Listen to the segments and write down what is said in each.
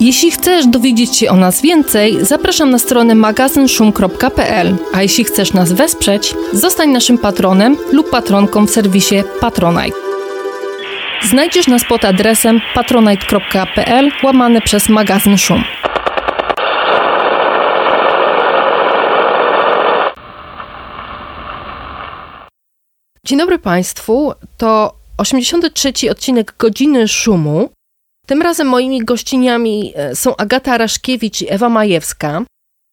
Jeśli chcesz dowiedzieć się o nas więcej, zapraszam na stronę magazynszum.pl, a jeśli chcesz nas wesprzeć, zostań naszym patronem lub patronką w serwisie Patronite. Znajdziesz nas pod adresem patronite.pl łamane przez magazyn Szum. Dzień dobry Państwu, to 83 odcinek Godziny Szumu. Tym razem moimi gościniami e, są Agata Raszkiewicz i Ewa Majewska,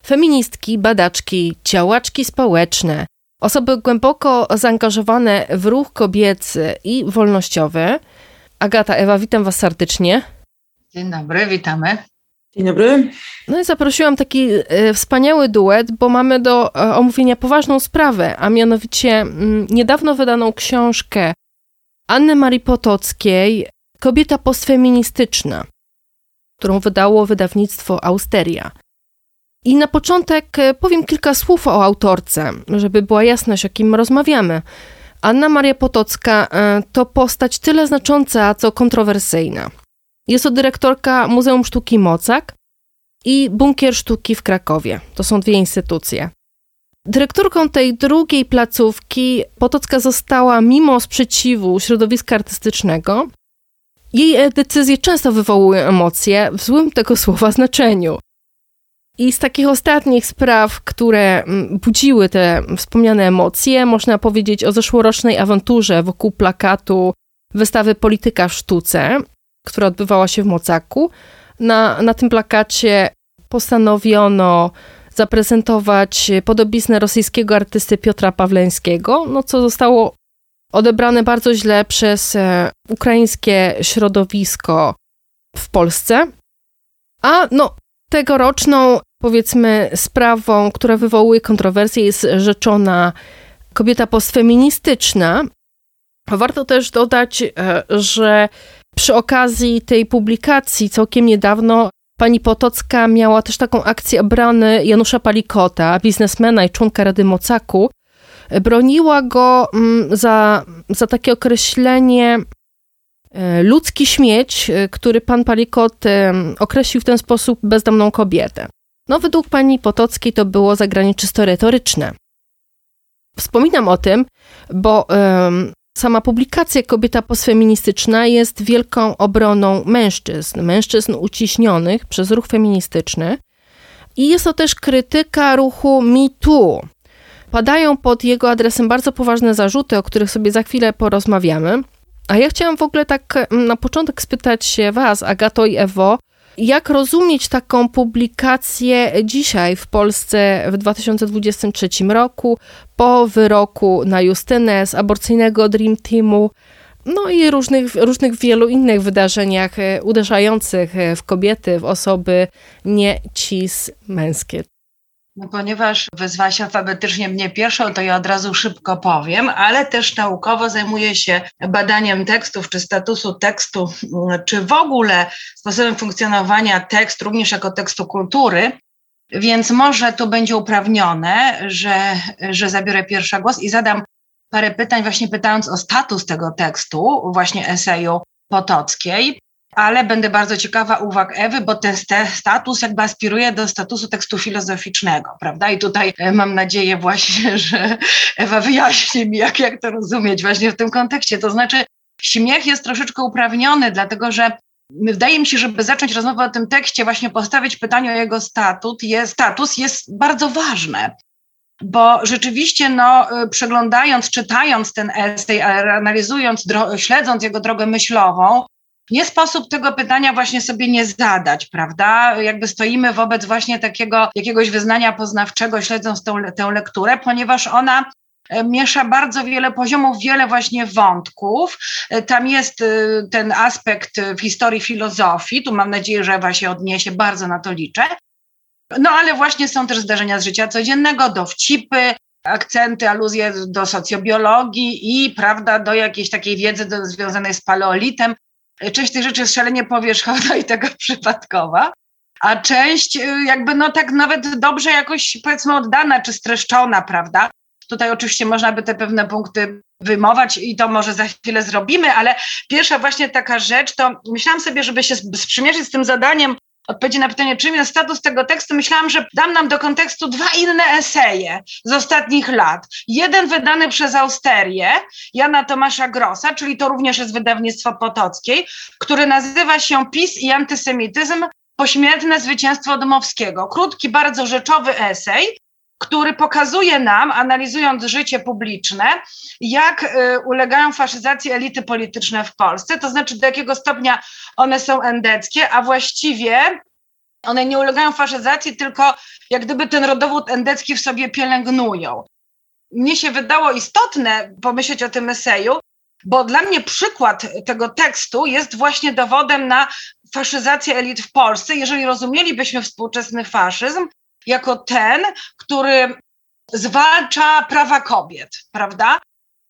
feministki, badaczki, działaczki społeczne, osoby głęboko zaangażowane w ruch kobiecy i wolnościowy. Agata, Ewa, witam Was serdecznie. Dzień dobry, witamy. Dzień dobry. No i zaprosiłam taki e, wspaniały duet, bo mamy do e, omówienia poważną sprawę, a mianowicie mm, niedawno wydaną książkę Anny Marii Potockiej Kobieta postfeministyczna, którą wydało wydawnictwo Austeria. I na początek e, powiem kilka słów o autorce, żeby była jasność, o kim rozmawiamy. Anna Maria Potocka e, to postać tyle znacząca, co kontrowersyjna. Jest to dyrektorka Muzeum Sztuki Mocak i Bunkier Sztuki w Krakowie. To są dwie instytucje. Dyrektorką tej drugiej placówki Potocka została mimo sprzeciwu środowiska artystycznego, jej e, decyzje często wywołują emocje w złym tego słowa znaczeniu. I z takich ostatnich spraw, które mm, budziły te wspomniane emocje, można powiedzieć o zeszłorocznej awanturze wokół plakatu wystawy Polityka w sztuce, która odbywała się w Mocaku. Na, na tym plakacie postanowiono zaprezentować podobiznę rosyjskiego artysty Piotra Pawleńskiego, no co zostało odebrane bardzo źle przez e, ukraińskie środowisko w Polsce. A no, tegoroczną, powiedzmy, sprawą, która wywołuje kontrowersje, jest rzeczona kobieta postfeministyczna. Warto też dodać, e, że przy okazji tej publikacji całkiem niedawno pani Potocka miała też taką akcję obrony Janusza Palikota, biznesmena i członka Rady Mocaku, broniła go mm, za, za takie określenie e, ludzki śmieć, e, który pan Palikot e, określił w ten sposób bezdomną kobietę. No, według pani Potockiej to było zagranie czysto retoryczne. Wspominam o tym, bo um, sama publikacja Kobieta postfeministyczna jest wielką obroną mężczyzn, mężczyzn uciśnionych przez ruch feministyczny. I jest to też krytyka ruchu MeToo, padają pod jego adresem bardzo poważne zarzuty, o których sobie za chwilę porozmawiamy. A ja chciałam w ogóle tak mm, na początek spytać się Was, Agato i Ewo, jak rozumieć taką publikację dzisiaj w Polsce w 2023 roku, po wyroku na Justynę z aborcyjnego Dream Teamu, no i różnych, różnych wielu innych wydarzeniach e, uderzających e, w kobiety, w osoby nie cis męskie. No, ponieważ wezwałaś alfabetycznie mnie pierwszą, to ja od razu szybko powiem, ale też naukowo zajmuję się badaniem tekstów, czy statusu tekstu, czy w ogóle sposobem funkcjonowania tekstu, również jako tekstu kultury. Więc może to będzie uprawnione, że, że zabiorę pierwszy głos i zadam parę pytań, właśnie pytając o status tego tekstu, właśnie eseju Potockiej ale będę bardzo ciekawa uwag Ewy, bo ten status jakby aspiruje do statusu tekstu filozoficznego, prawda? I tutaj e, mam nadzieję właśnie, że Ewa wyjaśni mi, jak, jak to rozumieć właśnie w tym kontekście. To znaczy, śmiech jest troszeczkę uprawniony, dlatego że Wydaje mi się, żeby zacząć rozmowę o tym tekście, właśnie postawić pytanie o jego statut, jest, status jest bardzo ważne bo rzeczywiście no, e, przeglądając, czytając ten esej, analizując, śledząc jego drogę myślową, nie sposób tego pytania właśnie sobie nie zadać, prawda? Jakby stoimy wobec właśnie takiego jakiegoś wyznania poznawczego, śledząc tą, tę lekturę, ponieważ ona e, miesza bardzo wiele poziomów, wiele właśnie wątków. E, tam jest e, ten aspekt w historii filozofii, tu mam nadzieję, że Ewa się odniesie, bardzo na to liczę. No ale właśnie są też zdarzenia z życia codziennego, dowcipy, akcenty, aluzje do socjobiologii i prawda, do jakiejś takiej wiedzy do, związanej z paleolitem. Część tych rzeczy jest szalenie powierzchowna i tego przypadkowa, a część y, jakby no tak nawet dobrze jakoś powiedzmy oddana czy streszczona, prawda? Tutaj oczywiście można by te pewne punkty wyjmować i to może za chwilę zrobimy, ale pierwsza właśnie taka rzecz, to myślałam sobie, żeby się sprzymierzyć z tym zadaniem odpowiedzi na pytanie, czym jest status tego tekstu, myślałam, że dam nam do kontekstu dwa inne eseje z ostatnich lat. Jeden wydany przez Austerię, Jana Tomasza Grossa, czyli to również jest wydawnictwo Potockiej, który nazywa się PiS i antysemityzm Pośmiertne zwycięstwo Dmowskiego. Krótki, bardzo rzeczowy esej, który pokazuje nam, analizując życie publiczne, jak y, ulegają faszyzacji elity polityczne w Polsce, to znaczy do jakiego stopnia one są endeckie, a właściwie one nie ulegają faszyzacji, tylko jak gdyby ten rodowód endecki w sobie pielęgnują. Mnie się wydało istotne pomyśleć o tym eseju, bo dla mnie przykład tego tekstu jest właśnie dowodem na faszyzację elit w Polsce. Jeżeli rozumielibyśmy współczesny faszyzm, jako ten, który zwalcza prawa kobiet, prawda?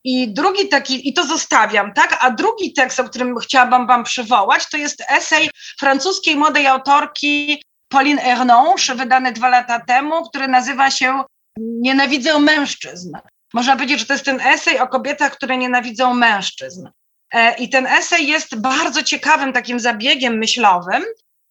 I drugi taki, i to zostawiam, tak? A drugi tekst, o którym chciałabym Wam przywołać, to jest esej francuskiej młodej autorki Pauline Ernonche, wydany dwa lata temu, który nazywa się Nienawidzę mężczyzn. Można powiedzieć, że to jest ten esej o kobietach, które nienawidzą mężczyzn. E, I ten esej jest bardzo ciekawym takim zabiegiem myślowym,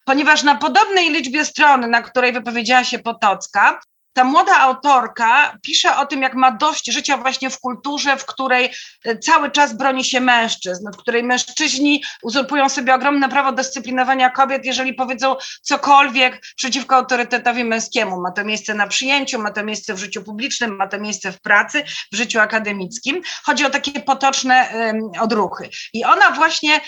ponieważ na podobnej liczbie stron, na której wypowiedziała się Potocka, ta młoda autorka pisze o tym, jak ma dość życia właśnie w kulturze, w której e, cały czas broni się mężczyzn, w której mężczyźni uzurpują sobie ogromne prawo dyscyplinowania kobiet, jeżeli powiedzą cokolwiek przeciwko autorytetowi męskiemu. Ma to miejsce na przyjęciu, ma to miejsce w życiu publicznym, ma to miejsce w pracy, w życiu akademickim. Chodzi o takie potoczne um, odruchy. I ona właśnie,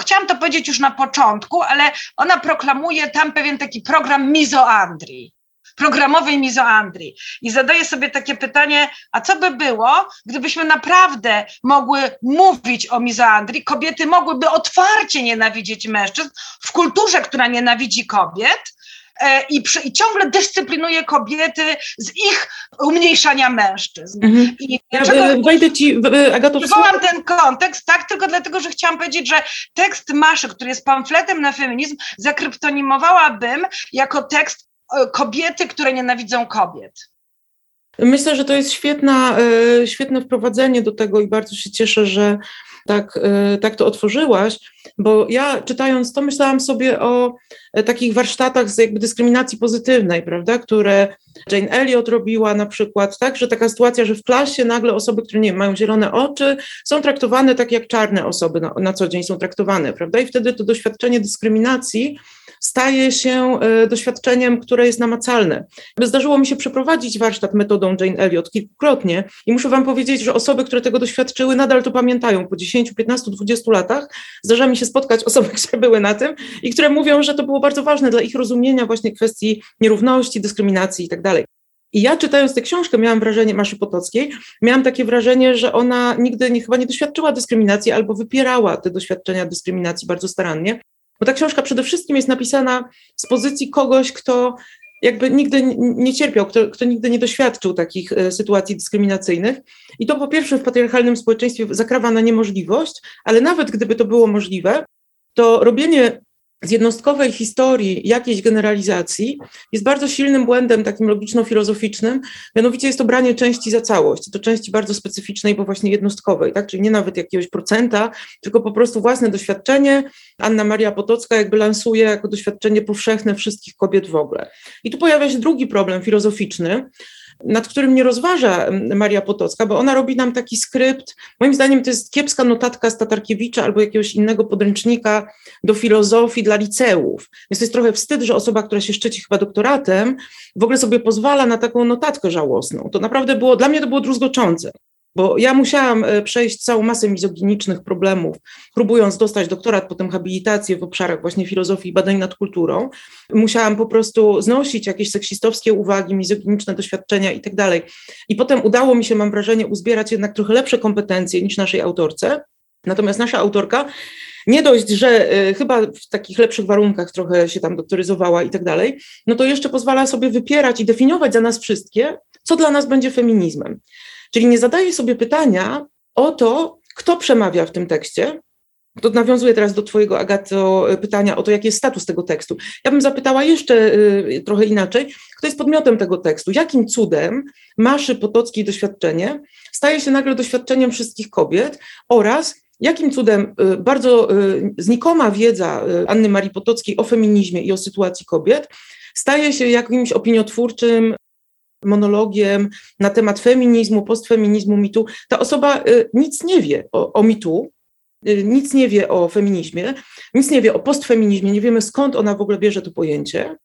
chciałam to powiedzieć już na początku, ale ona proklamuje tam pewien taki program mizoandrii programowej mizoandrii. I zadaję sobie takie pytanie, a co by było, gdybyśmy naprawdę mogły mówić o mizoandrii, kobiety mogłyby otwarcie nienawidzieć mężczyzn w kulturze, która nienawidzi kobiet, e, i, przy, i, ciągle dyscyplinuje kobiety z ich umniejszania mężczyzn. Mhm. I dlaczego ja, wejdę ci, Agato, Przywołam ten kontekst, tak, tylko dlatego, że chciałam powiedzieć, że tekst Maszy, który jest pamfletem na feminizm, zakryptonimowałabym jako tekst E, kobiety, które nienawidzą kobiet. Myślę, że to jest świetna, e, świetne wprowadzenie do tego i bardzo się cieszę, że tak, e, tak to otworzyłaś, bo ja czytając to myślałam sobie o takich warsztatach z jakby dyskryminacji pozytywnej, prawda, które Jane Elliot robiła na przykład, tak, że taka sytuacja, że w klasie nagle osoby, które nie mają zielone oczy, są traktowane tak jak czarne osoby na, na co dzień są traktowane, prawda, i wtedy to doświadczenie dyskryminacji staje się e, doświadczeniem, które jest namacalne. Zdarzyło mi się przeprowadzić warsztat metodą Jane Elliot kilkukrotnie i muszę Wam powiedzieć, że osoby, które tego doświadczyły, nadal to pamiętają po 10, 15, 20 latach. Zdarza mi się spotkać osoby, które były na tym i które mówią, że to było bardzo ważne dla ich rozumienia właśnie kwestii nierówności, dyskryminacji itd. Tak I ja czytając tę książkę miałam wrażenie, Maszy Potockiej, miałam takie wrażenie, że ona nigdy nie, chyba nie doświadczyła dyskryminacji albo wypierała te doświadczenia dyskryminacji bardzo starannie. Bo ta książka przede wszystkim jest napisana z pozycji kogoś, kto jakby nigdy nie cierpiał, kto, kto nigdy nie doświadczył takich e, sytuacji dyskryminacyjnych. I to po pierwsze w patriarchalnym społeczeństwie zakrawa na niemożliwość, ale nawet gdyby to było możliwe, to robienie z jednostkowej historii jakiejś generalizacji jest bardzo silnym błędem takim logiczno-filozoficznym, mianowicie jest to branie części za całość, to części bardzo specyficznej, bo właśnie jednostkowej, tak? czyli nie nawet jakiegoś procenta, tylko po prostu własne doświadczenie. Anna Maria Potocka jakby lansuje jako doświadczenie powszechne wszystkich kobiet w ogóle. I tu pojawia się drugi problem filozoficzny, nad którym nie rozważa Maria Potocka, bo ona robi nam taki skrypt. Moim zdaniem to jest kiepska notatka z Tatarkiewicza albo jakiegoś innego podręcznika do filozofii dla liceów. Więc to jest trochę wstyd, że osoba, która się szczyci chyba doktoratem, w ogóle sobie pozwala na taką notatkę żałosną. To naprawdę było, dla mnie to było druzgoczące. Bo ja musiałam e, przejść całą masę mizoginicznych problemów, próbując dostać doktorat, potem habilitację w obszarach właśnie filozofii i badań nad kulturą. Musiałam po prostu znosić jakieś seksistowskie uwagi, mizoginiczne doświadczenia i tak. I potem udało mi się, mam wrażenie, uzbierać jednak trochę lepsze kompetencje niż naszej autorce. Natomiast nasza autorka nie dość, że y, chyba w takich lepszych warunkach trochę się tam doktoryzowała i tak dalej, no to jeszcze pozwala sobie wypierać i definiować za nas wszystkie, co dla nas będzie feminizmem. Czyli nie zadaje sobie pytania o to, kto przemawia w tym tekście, to nawiązuję teraz do Twojego, Agato, pytania o to, jaki jest status tego tekstu. Ja bym zapytała jeszcze y, trochę inaczej, kto jest podmiotem tego tekstu? Jakim cudem Maszy Potockiej doświadczenie? Staje się nagle doświadczeniem wszystkich kobiet? Oraz jakim cudem y, bardzo y, znikoma wiedza Anny Marii Potockiej o feminizmie i o sytuacji kobiet? Staje się jakimś opiniotwórczym monologiem na temat feminizmu, postfeminizmu, mitu. Ta osoba nic nie wie o, o mitu, Y, nic nie wie o feminizmie, nic nie wie o postfeminizmie, nie wiemy skąd ona w ogóle bierze to pojęcie.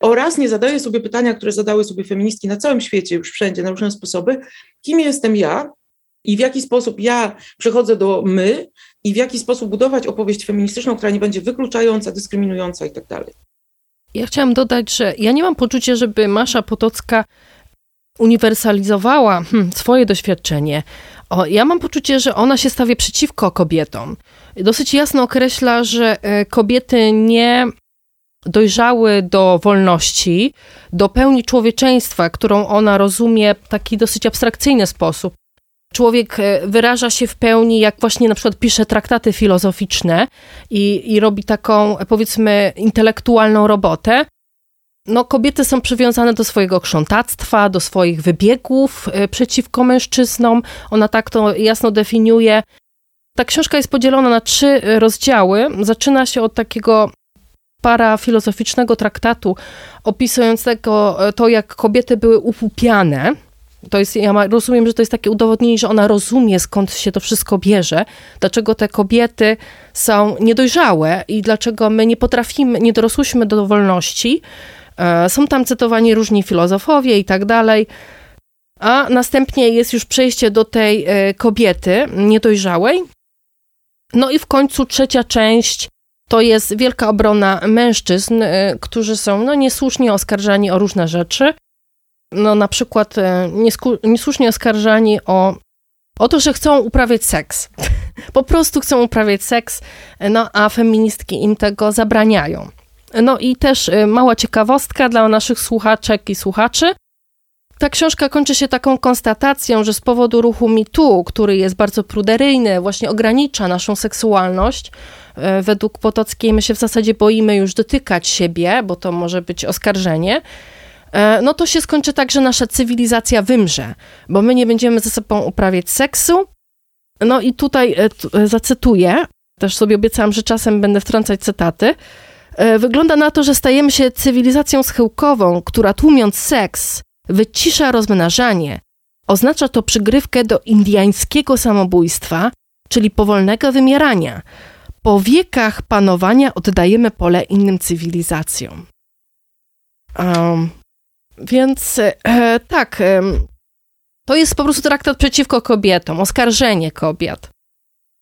Oraz nie zadaje sobie pytania, które zadały sobie feministki na całym świecie, już wszędzie, na różne sposoby, kim jestem ja i w jaki sposób ja przechodzę do my i w jaki sposób budować opowieść feministyczną, która nie będzie wykluczająca, dyskryminująca i tak. Ja chciałam dodać, że ja nie mam poczucia, żeby Masza Potocka uniwersalizowała hmm, swoje doświadczenie. O, ja mam poczucie, że ona się stawia przeciwko kobietom. Dosyć jasno określa, że e, kobiety nie dojrzały do wolności, do pełni człowieczeństwa, którą ona rozumie w taki dosyć abstrakcyjny sposób. Człowiek e, wyraża się w pełni, jak właśnie na przykład pisze traktaty filozoficzne i, i robi taką, powiedzmy, intelektualną robotę, no, kobiety są przywiązane do swojego krzątactwa, do swoich wybiegów e, przeciwko mężczyznom. Ona tak to jasno definiuje. Ta książka jest podzielona na trzy rozdziały. Zaczyna się od takiego parafilozoficznego traktatu opisującego e, to, jak kobiety były upupiane. To jest, ja rozumiem, że to jest takie udowodnienie, że ona rozumie, skąd się to wszystko bierze, dlaczego te kobiety są niedojrzałe i dlaczego my nie potrafimy, nie dorosłyśmy do wolności, są tam cytowani różni filozofowie i tak dalej. A następnie jest już przejście do tej e, kobiety niedojrzałej. No i w końcu trzecia część to jest wielka obrona mężczyzn, e, którzy są no, niesłusznie oskarżani o różne rzeczy. No na przykład niesłusznie oskarżani o, o to, że chcą uprawiać seks. po prostu chcą uprawiać seks, no a feministki im tego zabraniają. No i też y, mała ciekawostka dla naszych słuchaczek i słuchaczy. Ta książka kończy się taką konstatacją, że z powodu ruchu MeToo, który jest bardzo pruderyjny, właśnie ogranicza naszą seksualność, y, według Potockiej my się w zasadzie boimy już dotykać siebie, bo to może być oskarżenie, y, no to się skończy tak, że nasza cywilizacja wymrze, bo my nie będziemy ze sobą uprawiać seksu. No i tutaj zacytuję, też sobie obiecałam, że czasem będę wtrącać cytaty. E, wygląda na to, że stajemy się cywilizacją schyłkową, która tłumiąc seks, wycisza rozmnażanie. Oznacza to przygrywkę do indiańskiego samobójstwa, czyli powolnego wymierania. Po wiekach panowania oddajemy pole innym cywilizacjom. Um, więc e, tak, e, to jest po prostu traktat przeciwko kobietom, oskarżenie kobiet.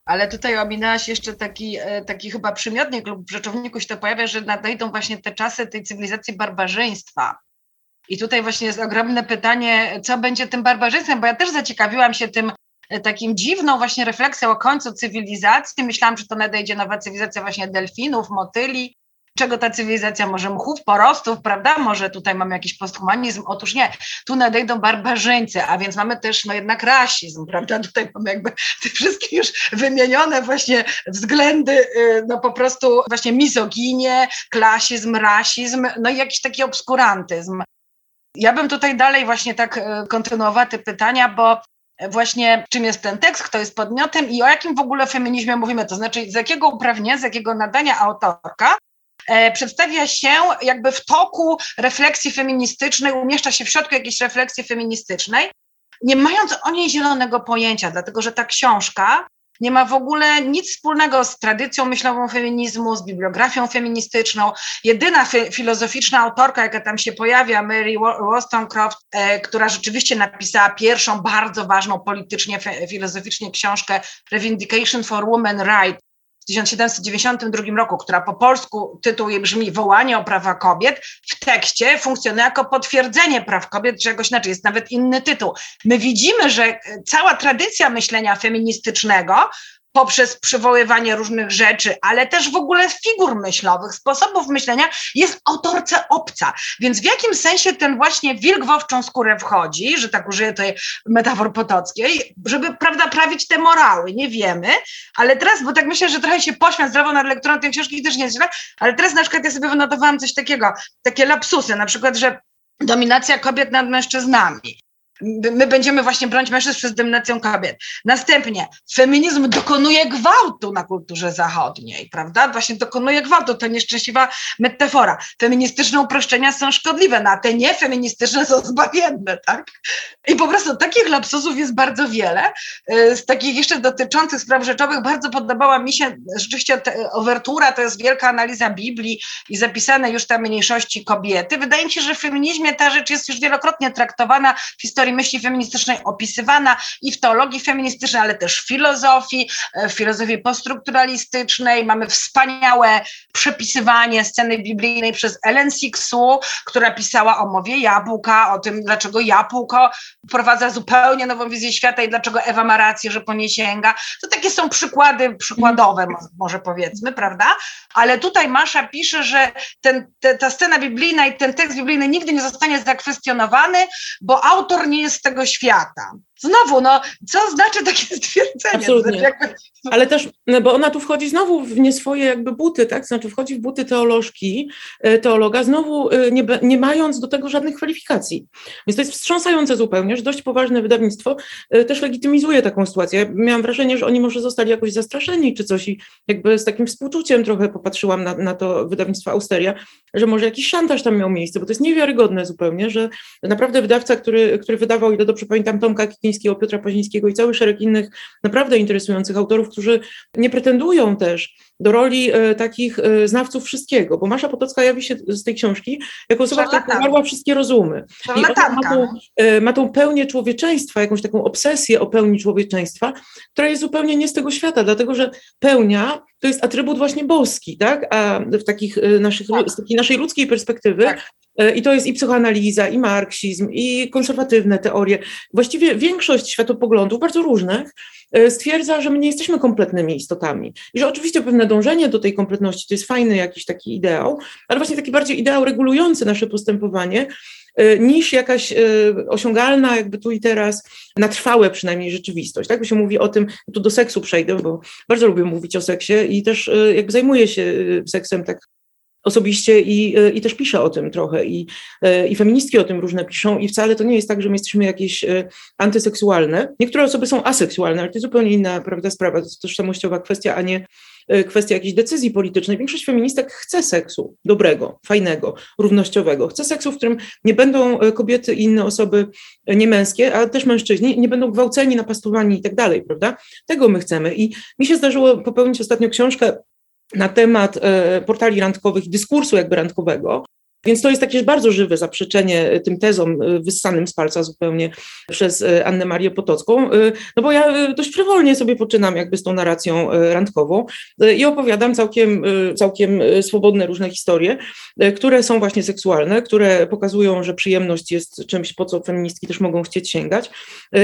Ale tutaj ominęłaś jeszcze taki, e, taki chyba przymiotnik lub w rzeczowniku się to pojawia, że nadejdą właśnie te czasy tej cywilizacji barbarzyństwa. I tutaj właśnie jest ogromne pytanie, co będzie tym barbarzyństwem, bo ja też zaciekawiłam się tym e, takim dziwną właśnie refleksją o końcu cywilizacji. Myślałam, że to nadejdzie nowa cywilizacja właśnie delfinów, motyli, czego ta cywilizacja może mchów, porostów, prawda? Może tutaj mamy jakiś posthumanizm. Otóż nie, tu nadejdą barbarzyńcy, a więc mamy też no jednak rasizm, prawda? Tutaj mamy jakby te wszystkie już wymienione właśnie względy, y, no po prostu właśnie mizoginie, klasizm, rasizm, no i jakiś taki obskurantyzm. Ja bym tutaj dalej właśnie tak y, kontynuowała te pytania, bo właśnie czym jest ten tekst, kto jest podmiotem i o jakim w ogóle feminizmie mówimy, to znaczy z jakiego uprawnienia, z jakiego nadania autorka przedstawia się jakby w toku refleksji feministycznej, umieszcza się w środku jakiejś refleksji feministycznej, nie mając o niej zielonego pojęcia, dlatego że ta książka nie ma w ogóle nic wspólnego z tradycją myślową feminizmu, z bibliografią feministyczną. Jedyna filozoficzna autorka, jaka tam się pojawia, Mary Wollstonecraft, e, która rzeczywiście napisała pierwszą bardzo ważną politycznie, filozoficznie książkę Revindication for Women Right, 1792 roku, która po polsku tytuł jej brzmi Wołanie o prawa kobiet, w tekście funkcjonuje jako potwierdzenie praw kobiet, czegoś inaczej, jest nawet inny tytuł. My widzimy, że cała tradycja myślenia feministycznego poprzez przywoływanie różnych rzeczy, ale też w ogóle figur myślowych, sposobów myślenia, jest autorce obca. Więc w jakim sensie ten właśnie wilk w owczą skórę wchodzi, że tak użyję tej metafor potockiej, żeby, prawda, prawić te morały, nie wiemy, ale teraz, bo tak myślę, że trochę się pośmiać zdrowo nad lekturą tej książki też nie jest źle, ale teraz na przykład ja sobie wynotowałam coś takiego, takie lapsusy, na przykład, że dominacja kobiet nad mężczyznami my będziemy właśnie bronić mężczyzn przed dominacją kobiet. Następnie feminizm dokonuje gwałtu na kulturze zachodniej, prawda? Właśnie dokonuje gwałtu, to nieszczęśliwa metafora. Feministyczne uproszczenia są szkodliwe, no a te niefeministyczne są zbawienne, tak? I po prostu takich lapsusów jest bardzo wiele. Y, z takich jeszcze dotyczących spraw rzeczowych bardzo podobała mi się rzeczywiście overtura, to jest wielka analiza Biblii i zapisane już tam mniejszości kobiety. Wydaje mi się, że w feminizmie ta rzecz jest już wielokrotnie traktowana w historii teorii myśli feministycznej opisywana i w teologii feministycznej, ale też w filozofii, e, w filozofii poststrukturalistycznej. Mamy wspaniałe przepisywanie sceny biblijnej przez Ellen Sixu, która pisała o mowie jabłka, o tym, dlaczego jabłko wprowadza zupełnie nową wizję świata i dlaczego Ewa ma rację, że po nie sięga. To takie są przykłady przykładowe, może powiedzmy, prawda? Ale tutaj Masza pisze, że ten, te, ta scena biblijna i ten tekst biblijny nigdy nie zostanie zakwestionowany, bo autor nie jest z tego świata. Znowu, no, co znaczy takie stwierdzenie? Absolutnie. Znaczy jakby... Ale też, no bo ona tu wchodzi znowu w nie swoje jakby buty, tak? Znaczy wchodzi w buty teolożki, e, teologa, znowu e, nie, nie mając do tego żadnych kwalifikacji. Więc to jest wstrząsające zupełnie, że dość poważne wydawnictwo e, też legitymizuje taką sytuację. Ja miałam wrażenie, że oni może zostali jakoś zastraszeni czy coś i jakby z takim współczuciem trochę popatrzyłam na, na to wydawnictwo Austeria, że może jakiś szantaż tam miał miejsce, bo to jest niewiarygodne zupełnie, że naprawdę wydawca, który, który wydawał, ile dobrze pamiętam, Tomka Kikińskiego, Piotra Pazińskiego i cały szereg innych naprawdę interesujących autorów, którzy nie pretendują też do roli e, takich e, znawców wszystkiego, bo Masza Potocka jawi się z tej książki jako osoba, która powarła wszystkie rozumy. I ma tą, e, ma tą pełnię człowieczeństwa, jakąś taką obsesję o pełni człowieczeństwa, która jest zupełnie nie z tego świata, dlatego że pełnia to jest atrybut właśnie boski, tak? A w takich naszych, tak. z takiej naszej ludzkiej perspektywy tak. I to jest i psychoanaliza, i marksizm, i konserwatywne teorie. Właściwie większość światopoglądów, bardzo różnych, stwierdza, że my nie jesteśmy kompletnymi istotami. I że oczywiście pewne dążenie do tej kompletności to jest fajny jakiś taki ideał, ale właśnie taki bardziej ideał regulujący nasze postępowanie, e, niż jakaś e, osiągalna, jakby tu i teraz, na trwałe przynajmniej rzeczywistość. Tak, bo się mówi o tym, tu do seksu przejdę, bo bardzo lubię mówić o seksie i też jakby zajmuję się seksem tak osobiście i, e, i też piszę o tym trochę i, e, i feministki o tym różne piszą i wcale to nie jest tak, że my jesteśmy jakieś e, antyseksualne. Niektóre osoby są aseksualne, ale to jest zupełnie inna prawda, sprawa, to jest tożsamościowa kwestia, a nie kwestia jakiejś decyzji politycznej. Większość feministek chce seksu dobrego, fajnego, równościowego. Chce seksu, w którym nie będą kobiety i inne osoby niemęskie, ale też mężczyźni, nie będą gwałceni, napastowani i tak dalej, prawda? Tego my chcemy. I mi się zdarzyło popełnić ostatnio książkę na temat e, portali randkowych, dyskursu jakby randkowego. Więc to jest takie bardzo żywe zaprzeczenie tym tezom e, wyssanym z palca zupełnie przez e, Annę Marię Potocką, no bo ja dość frywolnie sobie poczynam jakby z tą narracją randkową i opowiadam całkiem, całkiem swobodne różne historie, które są właśnie seksualne, które pokazują, że przyjemność jest czymś, po co feministki też mogą chcieć sięgać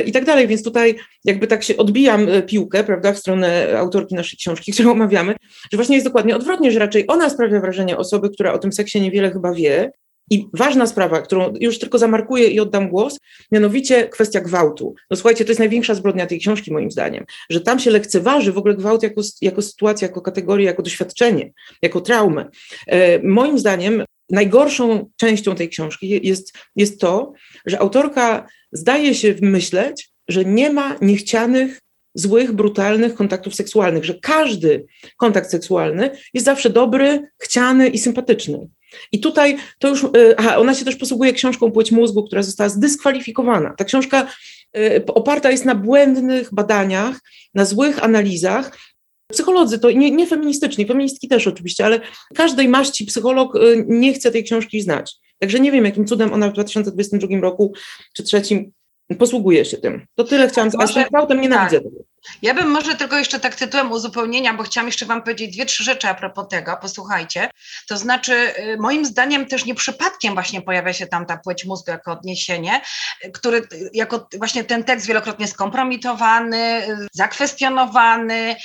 i tak dalej, więc tutaj jakby tak się odbijam piłkę, prawda, w stronę autorki naszej książki, którą omawiamy, że właśnie jest dokładnie odwrotnie, że raczej ona sprawia wrażenie osoby, która o tym seksie niewiele chyba wie. I ważna sprawa, którą już tylko zamarkuję i oddam głos, mianowicie kwestia gwałtu. No słuchajcie, to jest największa zbrodnia tej książki, moim zdaniem, że tam się lekceważy w ogóle gwałt jako, jako sytuacja, jako kategorię, jako doświadczenie, jako traumę. E, moim zdaniem najgorszą częścią tej książki jest, jest to, że autorka zdaje się myśleć, że nie ma niechcianych złych, brutalnych kontaktów seksualnych, że każdy kontakt seksualny jest zawsze dobry, chciany i sympatyczny. I tutaj to już, y, aha, ona się też posługuje książką Płeć mózgu, która została zdyskwalifikowana. Ta książka y, oparta jest na błędnych badaniach, na złych analizach. Psycholodzy to nie, nie feministyczni, feministki też oczywiście, ale każdej maści psycholog y, nie chce tej książki znać. Także nie wiem, jakim cudem ona w 2022 roku czy trzecim posługuje się tym. To tyle chciałam, a z gwałtem nienawidzę tak. tego. Ja bym może tylko jeszcze tak tytułem uzupełnienia, bo chciałam jeszcze Wam powiedzieć dwie, trzy rzeczy a propos tego, posłuchajcie. To znaczy, y, moim zdaniem też nie przypadkiem właśnie pojawia się tam ta płeć mózgu jako odniesienie, y, który jako właśnie ten tekst wielokrotnie skompromitowany, y, zakwestionowany,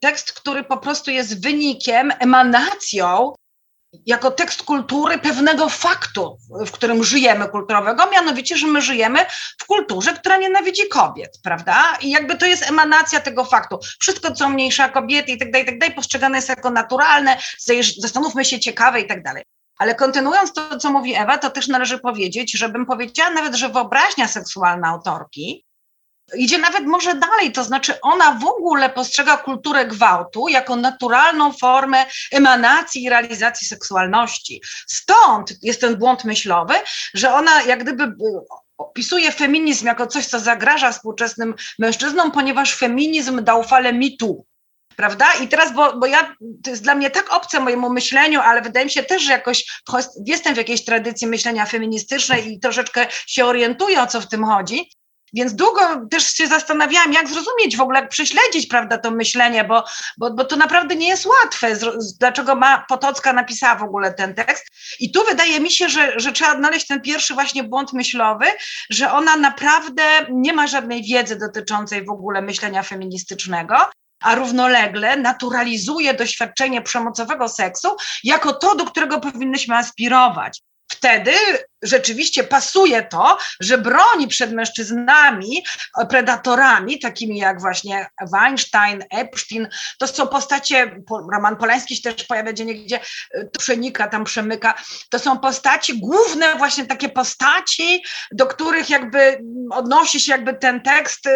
tekst, który po prostu jest wynikiem, emanacją jako tekst kultury pewnego faktu, w którym żyjemy kulturowego, mianowicie, że my żyjemy w kulturze, która nienawidzi kobiet, prawda? I jakby to jest emanacja tego faktu. Wszystko, co mniejsza kobiety i tak dalej, i tak dalej, postrzegane jest jako naturalne, zastanówmy się, ciekawe i tak dalej. Ale kontynuując to, co mówi Ewa, to też należy powiedzieć, żebym powiedziała nawet, że wyobraźnia seksualna autorki idzie nawet może dalej, to znaczy ona w ogóle postrzega kulturę gwałtu jako naturalną formę emanacji i realizacji seksualności. Stąd jest ten błąd myślowy, że ona jak gdyby opisuje feminizm jako coś, co zagraża współczesnym mężczyznom, ponieważ feminizm dał falę mitu. Prawda? I teraz, bo, bo ja, to jest dla mnie tak obce mojemu myśleniu, ale wydaje mi się też, że jakoś jestem w jakiejś tradycji myślenia feministycznej i troszeczkę się orientuję, o co w tym chodzi, więc długo też się zastanawiałam, jak zrozumieć w ogóle, jak prześledzić, prawda, to myślenie, bo, bo, bo to naprawdę nie jest łatwe. Dlaczego ma Potocka napisała w ogóle ten tekst? I tu wydaje mi się, że, że trzeba odnaleźć ten pierwszy właśnie błąd myślowy, że ona naprawdę nie ma żadnej wiedzy dotyczącej w ogóle myślenia feministycznego, a równolegle naturalizuje doświadczenie przemocowego seksu jako to, do którego powinnyśmy aspirować wtedy rzeczywiście pasuje to, że broni przed mężczyznami, predatorami, takimi jak właśnie Weinstein, Epstein, to są postacie, Roman Polański się też pojawia gdzie niegdzie, przenika, tam przemyka, to są postaci, główne właśnie takie postaci, do których jakby odnosi się jakby ten tekst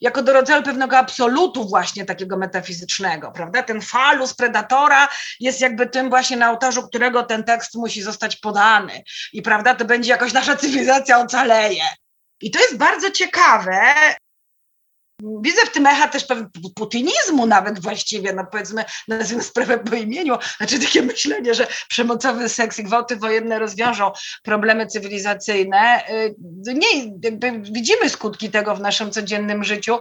jako do rodzaju pewnego absolutu właśnie takiego metafizycznego, prawda? Ten falus predatora jest jakby tym właśnie na ołtarzu, którego ten tekst musi zostać podany i prawda, to będzie jakoś nasza cywilizacja ocaleje. I to jest bardzo ciekawe, Widzę w tym echa też pewien putinizmu nawet właściwie, no powiedzmy, nazwijmy sprawę po imieniu, znaczy takie myślenie, że przemocowy seks i gwałty wojenne rozwiążą problemy cywilizacyjne. Y, nie, jakby widzimy skutki tego w naszym codziennym życiu,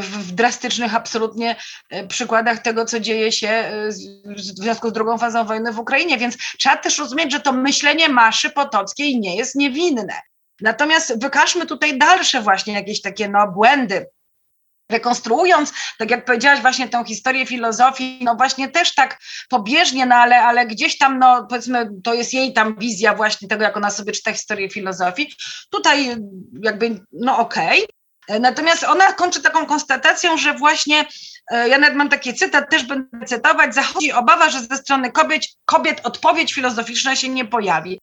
w drastycznych absolutnie y, przykładach tego, co dzieje się y, w związku z drugą fazą wojny w Ukrainie, więc trzeba też rozumieć, że to myślenie Maszy Potockiej nie jest niewinne. Natomiast wykażmy tutaj dalsze właśnie jakieś takie no, błędy, rekonstruując, tak jak powiedziałaś właśnie tę historię filozofii, no właśnie też tak pobieżnie, no ale, ale gdzieś tam, no powiedzmy, to jest jej tam wizja właśnie tego, jak ona sobie czyta historię filozofii. Tutaj jakby, no okej. Okay. Natomiast ona kończy taką konstatacją, że właśnie, e, ja nawet mam taki cytat, też będę cytować, zachodzi obawa, że ze strony kobiet, kobiet odpowiedź filozoficzna się nie pojawi.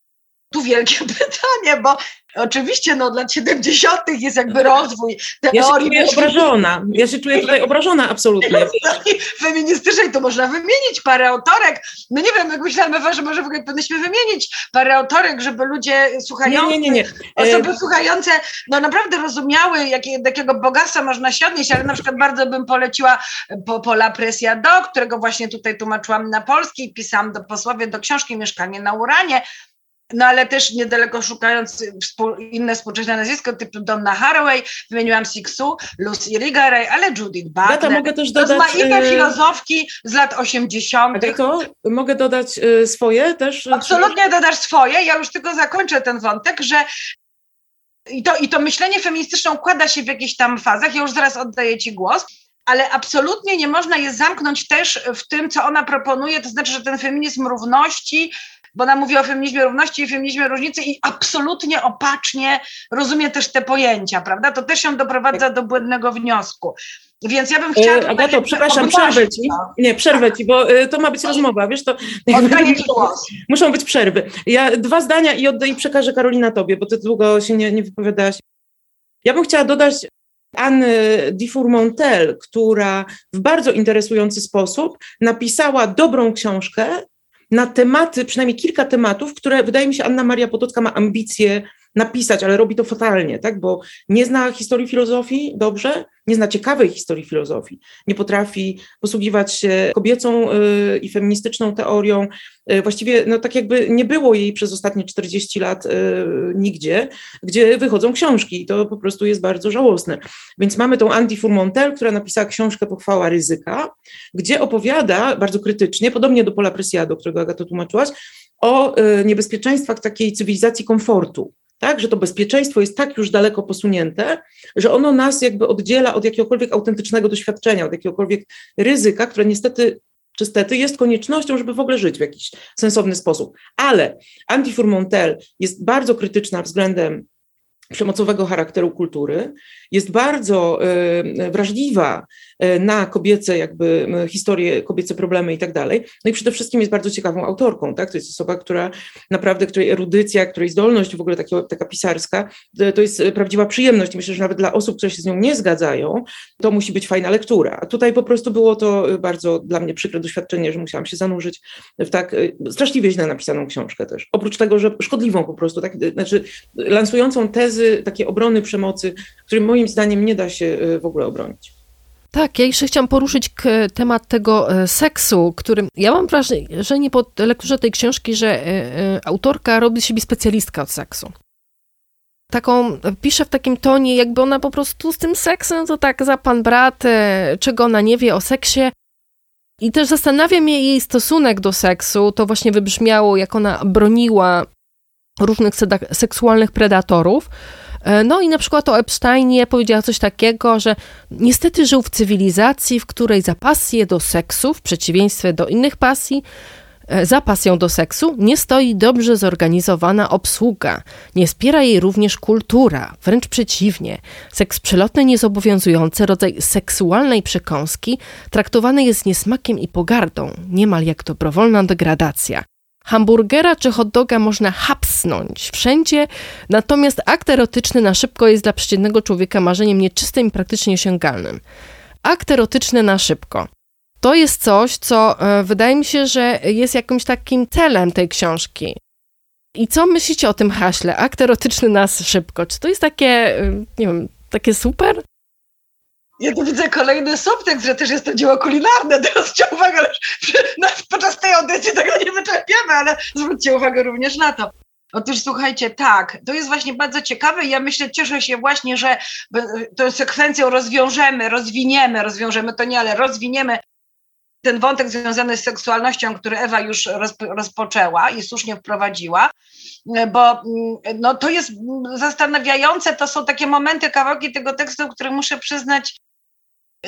Tu wielkie pytanie, bo Oczywiście no, dla 70. jest jakby rozwój teorii. Ja się czuję obrażona. Ja się czuję tutaj obrażona absolutnie. Feministycznej to można wymienić parę autorek. No nie wiem, jak myślałam, że może w ogóle powinniśmy wymienić parę autorek, żeby ludzie słuchający, nie, nie, nie, nie. osoby e... słuchające, no naprawdę rozumiały, jakie, jakiego bogactwa można się odnieść, ale na przykład bardzo bym poleciła po, Pola Presja Do, którego właśnie tutaj tłumaczyłam na polski, pisałam do posłowie do książki Mieszkanie na Uranie, no ale też niedaleko szukając inne współczesne nazwisko typu Donna Haraway, wymieniłam Sixu, Lucy Irigaray, ale Judith Butler. Ja mogę też dodać... Rozmaite e, filozofki z lat 80. to mogę dodać e, swoje też? Absolutnie dodasz swoje. Ja już tylko zakończę ten wątek, że i to, i to myślenie feministyczne układa się w jakichś tam fazach. Ja już zaraz oddaję Ci głos ale absolutnie nie można je zamknąć też w tym, co ona proponuje, to znaczy, że ten feminizm równości bo ona mówi o feminizmie równości i feminizmie różnicy i absolutnie opacznie rozumie też te pojęcia, prawda? To też ją doprowadza do błędnego wniosku. Więc ja bym chciała. Yy, Agato, przepraszam, przerwę ci. Nie, przerwę ci, bo y, to ma być rozmowa, wiesz, to. Muszą być przerwy. Ja dwa zdania i, oddaj, i przekażę Karolina tobie, bo ty długo się nie, nie wypowiadałaś. Ja bym chciała dodać Anny Dufour-Montel, która w bardzo interesujący sposób napisała dobrą książkę na tematy, przynajmniej kilka tematów, które wydaje mi się Anna Maria Potocka ma ambicje napisać, ale robi to fatalnie, tak? bo nie zna historii filozofii dobrze, nie zna ciekawej historii filozofii, nie potrafi posługiwać się kobiecą y, i feministyczną teorią. Y, właściwie no, tak jakby nie było jej przez ostatnie 40 lat y, nigdzie, gdzie wychodzą książki i to po prostu jest bardzo żałosne. Więc mamy tą Andy Fourmontel, która napisała książkę Pochwała ryzyka, gdzie opowiada bardzo krytycznie, podobnie do Pola Presiado, którego Agato tłumaczyłaś, o niebezpieczeństwach takiej cywilizacji komfortu tak, że to bezpieczeństwo jest tak już daleko posunięte, że ono nas jakby oddziela od jakiegokolwiek autentycznego doświadczenia, od jakiegokolwiek ryzyka, które niestety czy stety jest koniecznością, żeby w ogóle żyć w jakiś sensowny sposób. Ale Andy Fourmontel jest bardzo krytyczna względem przemocowego charakteru kultury, jest bardzo y, wrażliwa y, na kobiece jakby historie, kobiece problemy i tak dalej. No i przede wszystkim jest bardzo ciekawą autorką, tak? To jest osoba, która naprawdę, której erudycja, której zdolność w ogóle takiego, taka pisarska, to jest prawdziwa przyjemność. Myślę, że nawet dla osób, które się z nią nie zgadzają, to musi być fajna lektura. A tutaj po prostu było to bardzo dla mnie przykre doświadczenie, że musiałam się zanurzyć w tak straszliwie źle napisaną książkę też. Oprócz tego, że szkodliwą po prostu, tak, znaczy lansującą tezy takie obrony przemocy, którym moim zdaniem nie da się w ogóle obronić. Tak, ja jeszcze chciałam poruszyć temat tego e, seksu, którym ja mam wrażenie po lekturze tej książki, że e, e, autorka robi z siebie specjalistka od seksu. Taką, pisze w takim tonie, jakby ona po prostu z tym seksem to tak za pan brat, czego ona nie wie o seksie. I też zastanawia mnie jej stosunek do seksu. To właśnie wybrzmiało, jak ona broniła różnych seksualnych predatorów. E, no i na przykład o Epsteinie powiedziała coś takiego, że niestety żył w cywilizacji, w której za pasję do seksu, w przeciwieństwie do innych pasji, e, za pasją do seksu nie stoi dobrze zorganizowana obsługa. Nie wspiera jej również kultura, wręcz przeciwnie. Seks przelotny, niezobowiązujący, rodzaj seksualnej przekąski, traktowany jest niesmakiem i pogardą, niemal jak dobrowolna degradacja. Hamburgera czy hot doga można hapsnąć wszędzie, natomiast akt erotyczny na szybko jest dla przeciętnego człowieka marzeniem nieczystym i praktycznie osiągalnym. Akt erotyczny na szybko. To jest coś, co e, wydaje mi się, że jest jakimś takim celem tej książki. I co myślicie o tym haśle? Akt erotyczny na szybko. Czy to jest takie, e, nie wiem, takie super? Ja tu widzę kolejny subtekst, że też jest to dzieło kulinarne. Zwróćcie uwagę, że podczas tej audycji tego nie wyczerpiemy, ale zwróćcie uwagę również na to. Otóż słuchajcie, tak, to jest właśnie bardzo ciekawe. Ja myślę, cieszę się właśnie, że tę sekwencją rozwiążemy, rozwiniemy, rozwiążemy to nie, ale rozwiniemy ten wątek związany z seksualnością, który Ewa już rozpoczęła i słusznie wprowadziła, bo mm, no, to jest zastanawiające, to są takie momenty, kawałki tego tekstu, które muszę przyznać,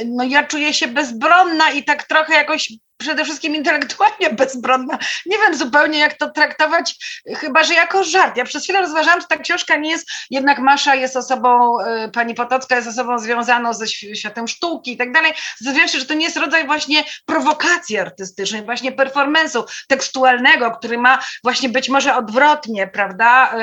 no ja czuję się bezbronna i tak trochę jakoś przede wszystkim intelektualnie bezbronna. Nie wiem zupełnie, jak to traktować, chyba że jako żart. Ja przez chwilę rozważałam, czy ta książka nie jest, jednak Masza jest osobą, y, pani Potocka jest osobą związaną ze światem sztuki i tak dalej. Zastanawiam się, że to nie jest rodzaj właśnie prowokacji artystycznej, właśnie performance'u tekstualnego, który ma właśnie być może odwrotnie, prawda?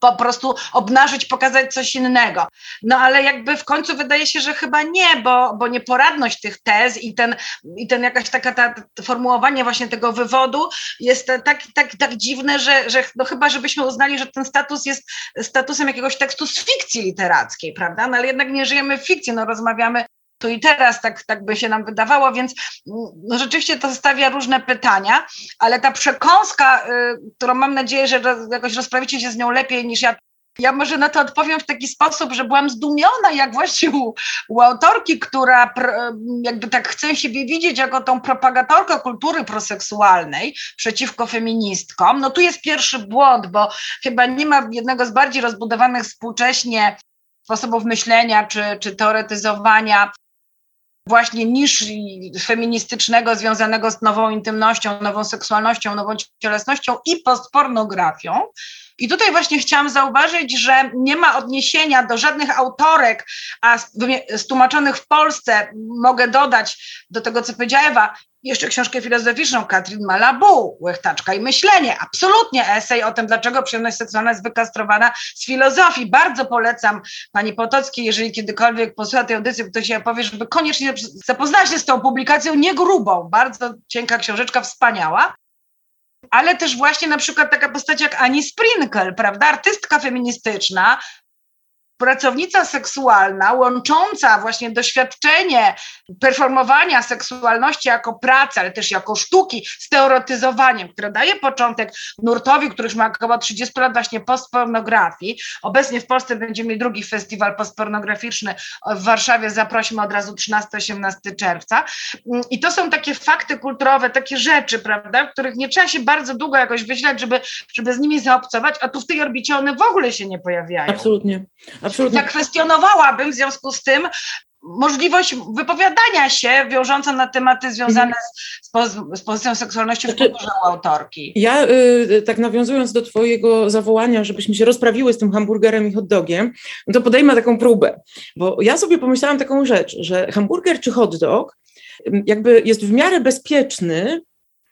Po prostu obnażyć, pokazać coś innego. No ale jakby w końcu wydaje się, że chyba nie, bo, bo nieporadność tych tez i ten, i ten jakaś taka ta, formułowanie właśnie tego wywodu jest tak, tak, tak dziwne, że, że no chyba żebyśmy uznali, że ten status jest statusem jakiegoś tekstu z fikcji literackiej, prawda? No ale jednak nie żyjemy w fikcji, no rozmawiamy tu i teraz, tak, tak by się nam wydawało, więc no rzeczywiście to stawia różne pytania, ale ta przekąska, y, którą mam nadzieję, że jakoś rozprawicie się z nią lepiej niż ja ja może na to odpowiem w taki sposób, że byłam zdumiona, jak właśnie u, u, autorki, która jakby tak chce siebie widzieć jako tą propagatorkę kultury proseksualnej przeciwko feministkom. No tu jest pierwszy błąd, bo chyba nie ma jednego z bardziej rozbudowanych współcześnie sposobów myślenia czy, czy teoretyzowania właśnie niż feministycznego związanego z nową intymnością, nową seksualnością, nową cielesnością i postpornografią. I tutaj właśnie chciałam zauważyć, że nie ma odniesienia do żadnych autorek, a stłumaczonych w Polsce mogę dodać do tego, co powiedziała Ewa, jeszcze książkę filozoficzną Katrin Malabu, Łechtaczka i myślenie. Absolutnie esej o tym, dlaczego przyjemność seksualna jest wykastrowana z filozofii. Bardzo polecam pani Potockiej, jeżeli kiedykolwiek posłucha tej audycji, ktoś się powie, żeby koniecznie zapoznać się z tą publikacją, nie grubą, bardzo cienka książeczka, wspaniała. Ale też właśnie na przykład taka postać jak Ani Sprinkle, prawda, artystka feministyczna, pracownica seksualna, łącząca właśnie doświadczenie performowania seksualności jako pracy, ale też jako sztuki z teoretyzowaniem, które daje początek nurtowi, który już ma około 30 lat właśnie postpornografii. Obecnie w Polsce będziemy mieli drugi festiwal postpornograficzny w Warszawie, zaprosimy od razu 13-18 czerwca. I to są takie fakty kulturowe, takie rzeczy, prawda, których nie trzeba się bardzo długo jakoś wyśleć, żeby, żeby z nimi zaobcować, a tu w tej orbicie one w ogóle się nie pojawiają. Absolutnie. Absolutnie. Zakwestionowałabym w związku z tym możliwość wypowiadania się wiążąca na tematy związane z, z pozycją seksualności w znaczy, kulturze autorki. Ja y, tak nawiązując do twojego zawołania, żebyśmy się rozprawiły z tym hamburgerem i hot dogiem, no to podejmę taką próbę, bo ja sobie pomyślałam taką rzecz, że hamburger czy hot dog jakby jest w miarę bezpieczny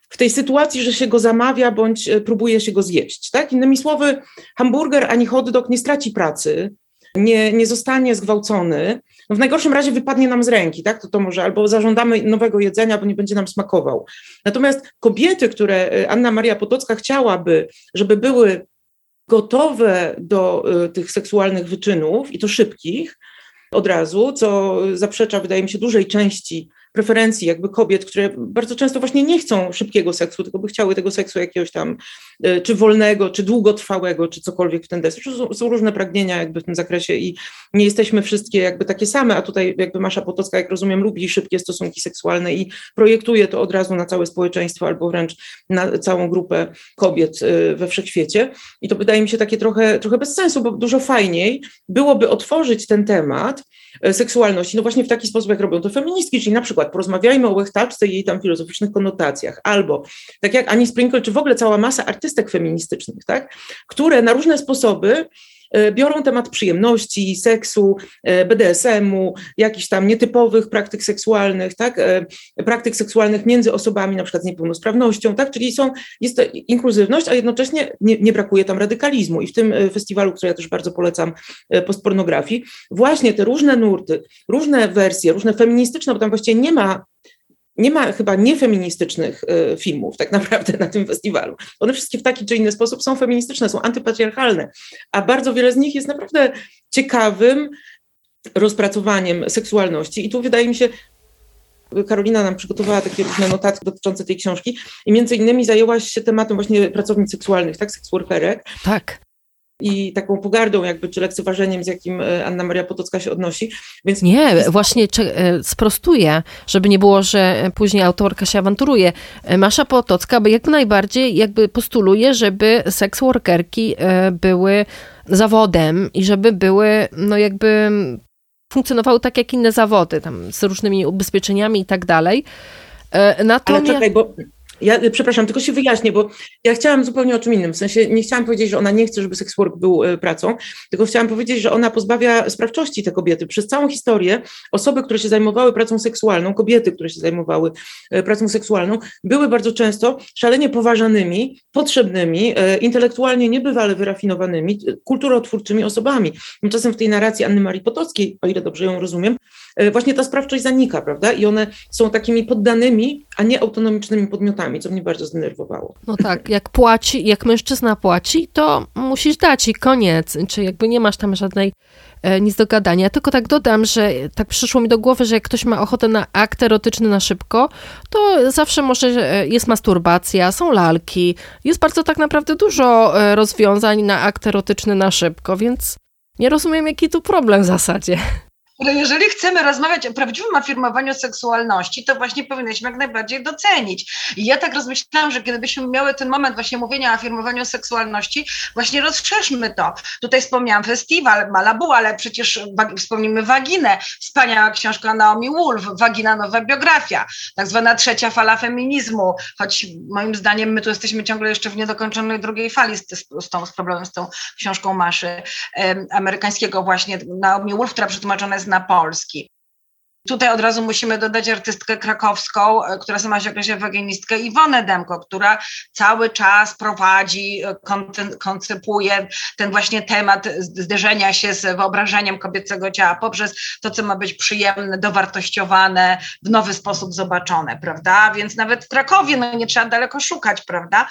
w tej sytuacji, że się go zamawia bądź y, próbuje się go zjeść. Tak? Innymi słowy, hamburger ani hot dog nie straci pracy, nie, nie zostanie zgwałcony, no w najgorszym razie wypadnie nam z ręki, tak? To, to może albo zażądamy nowego jedzenia, bo nie będzie nam smakował. Natomiast kobiety, które y, Anna Maria Potocka chciałaby, żeby były gotowe do y, tych seksualnych wyczynów i to szybkich od razu, co zaprzecza, wydaje mi się, dużej części preferencji jakby kobiet, które bardzo często właśnie nie chcą szybkiego seksu, tylko by chciały tego seksu jakiegoś tam, e, czy wolnego, czy długotrwałego, czy cokolwiek w ten deseń. Są, są różne pragnienia jakby w tym zakresie i nie jesteśmy wszystkie jakby takie same, a tutaj jakby Masza Potocka, jak rozumiem, lubi szybkie stosunki seksualne i projektuje to od razu na całe społeczeństwo albo wręcz na całą grupę kobiet e, we wszechświecie. I to wydaje mi się takie trochę, trochę bez sensu, bo dużo fajniej byłoby otworzyć ten temat seksualności, no właśnie w taki sposób, jak robią to feministki, czyli na przykład porozmawiajmy o łechtaczce i jej tam filozoficznych konotacjach, albo tak jak Ani Sprinkle, czy w ogóle cała masa artystek feministycznych, tak, które na różne sposoby e, biorą temat przyjemności, seksu, e, BDSM-u, jakichś tam nietypowych praktyk seksualnych, tak, e, praktyk seksualnych między osobami na przykład z niepełnosprawnością, tak, czyli są, jest to inkluzywność, a jednocześnie nie, nie brakuje tam radykalizmu. I w tym festiwalu, który ja też bardzo polecam, postpornografii, właśnie te różne nurty, różne wersje, różne feministyczne, bo tam właściwie nie ma nie ma chyba niefeministycznych y, filmów tak naprawdę na tym festiwalu. One wszystkie w taki czy inny sposób są feministyczne, są antypatriarchalne, a bardzo wiele z nich jest naprawdę ciekawym rozpracowaniem seksualności. I tu wydaje mi się, Karolina nam przygotowała takie różne notatki dotyczące tej książki i między innymi zajęłaś się tematem właśnie pracownic seksualnych, tak, seksworkerek. Tak i taką pogardą jakby, czy lekceważeniem, z jakim e, Anna Maria Potocka się odnosi. Więc nie, właśnie e, sprostuję, żeby nie było, że później autorka się awanturuje. E, Masza Potocka jak najbardziej jakby postuluje, żeby seks workerki były zawodem i żeby były no jakby funkcjonowały tak jak inne zawody, tam z różnymi ubezpieczeniami i tak dalej. Natomiast... Ale czekaj, bo ja y, przepraszam, tylko się wyjaśnię, bo ja chciałam zupełnie o czym innym. W sensie nie chciałam powiedzieć, że ona nie chce, żeby sex work był y, pracą, tylko chciałam powiedzieć, że ona pozbawia sprawczości te kobiety. Przez całą historię osoby, które się zajmowały pracą seksualną, kobiety, które się zajmowały y, pracą seksualną, były bardzo często szalenie poważanymi, potrzebnymi, intelektualnie niebywale wyrafinowanymi, kulturotwórczymi osobami. Tymczasem w tej narracji Anny Marii Potockiej, o ile dobrze ją rozumiem, właśnie ta sprawczość zanika, prawda? I one są takimi poddanymi, a nie autonomicznymi podmiotami co mnie bardzo zdenerwowało. No tak, jak płaci, jak mężczyzna płaci, to musisz dać i koniec, czy jakby nie masz tam żadnej e, nic do gadania. Ja tylko tak dodam, że tak przyszło mi do głowy, że jak ktoś ma ochotę na akt erotyczny na szybko, to zawsze może e, jest masturbacja, są lalki, jest bardzo tak naprawdę dużo e, rozwiązań na akt erotyczny na szybko, więc nie rozumiem, jaki tu problem w zasadzie. Ale jeżeli chcemy rozmawiać o prawdziwym afirmowaniu seksualności, to właśnie powinniśmy jak najbardziej docenić. I ja tak rozmyślałam, że kiedybyśmy miały ten moment właśnie mówienia o afirmowaniu seksualności, właśnie rozszerzmy to. Tutaj wspomniałam festiwal Malabu, ale przecież wspomnimy Waginę, wspaniała książka Naomi Wolf, Wagina Nowa Biografia, tak zwana trzecia fala feminizmu, choć moim zdaniem my tu jesteśmy ciągle jeszcze w niedokończonej drugiej fali z, z, tą, z problemem z tą książką Maszy amerykańskiego właśnie Naomi Wolf, która przetłumaczona jest na polski. Tutaj od razu musimy dodać artystkę krakowską, e, która sama się określa waginistkę, Iwonę Demko, która cały czas prowadzi, e, koncypuje ten właśnie temat zderzenia się z wyobrażeniem kobiecego ciała poprzez to, co ma być przyjemne, dowartościowane, w nowy sposób zobaczone, prawda? Więc nawet w Krakowie no, nie trzeba daleko szukać, prawda?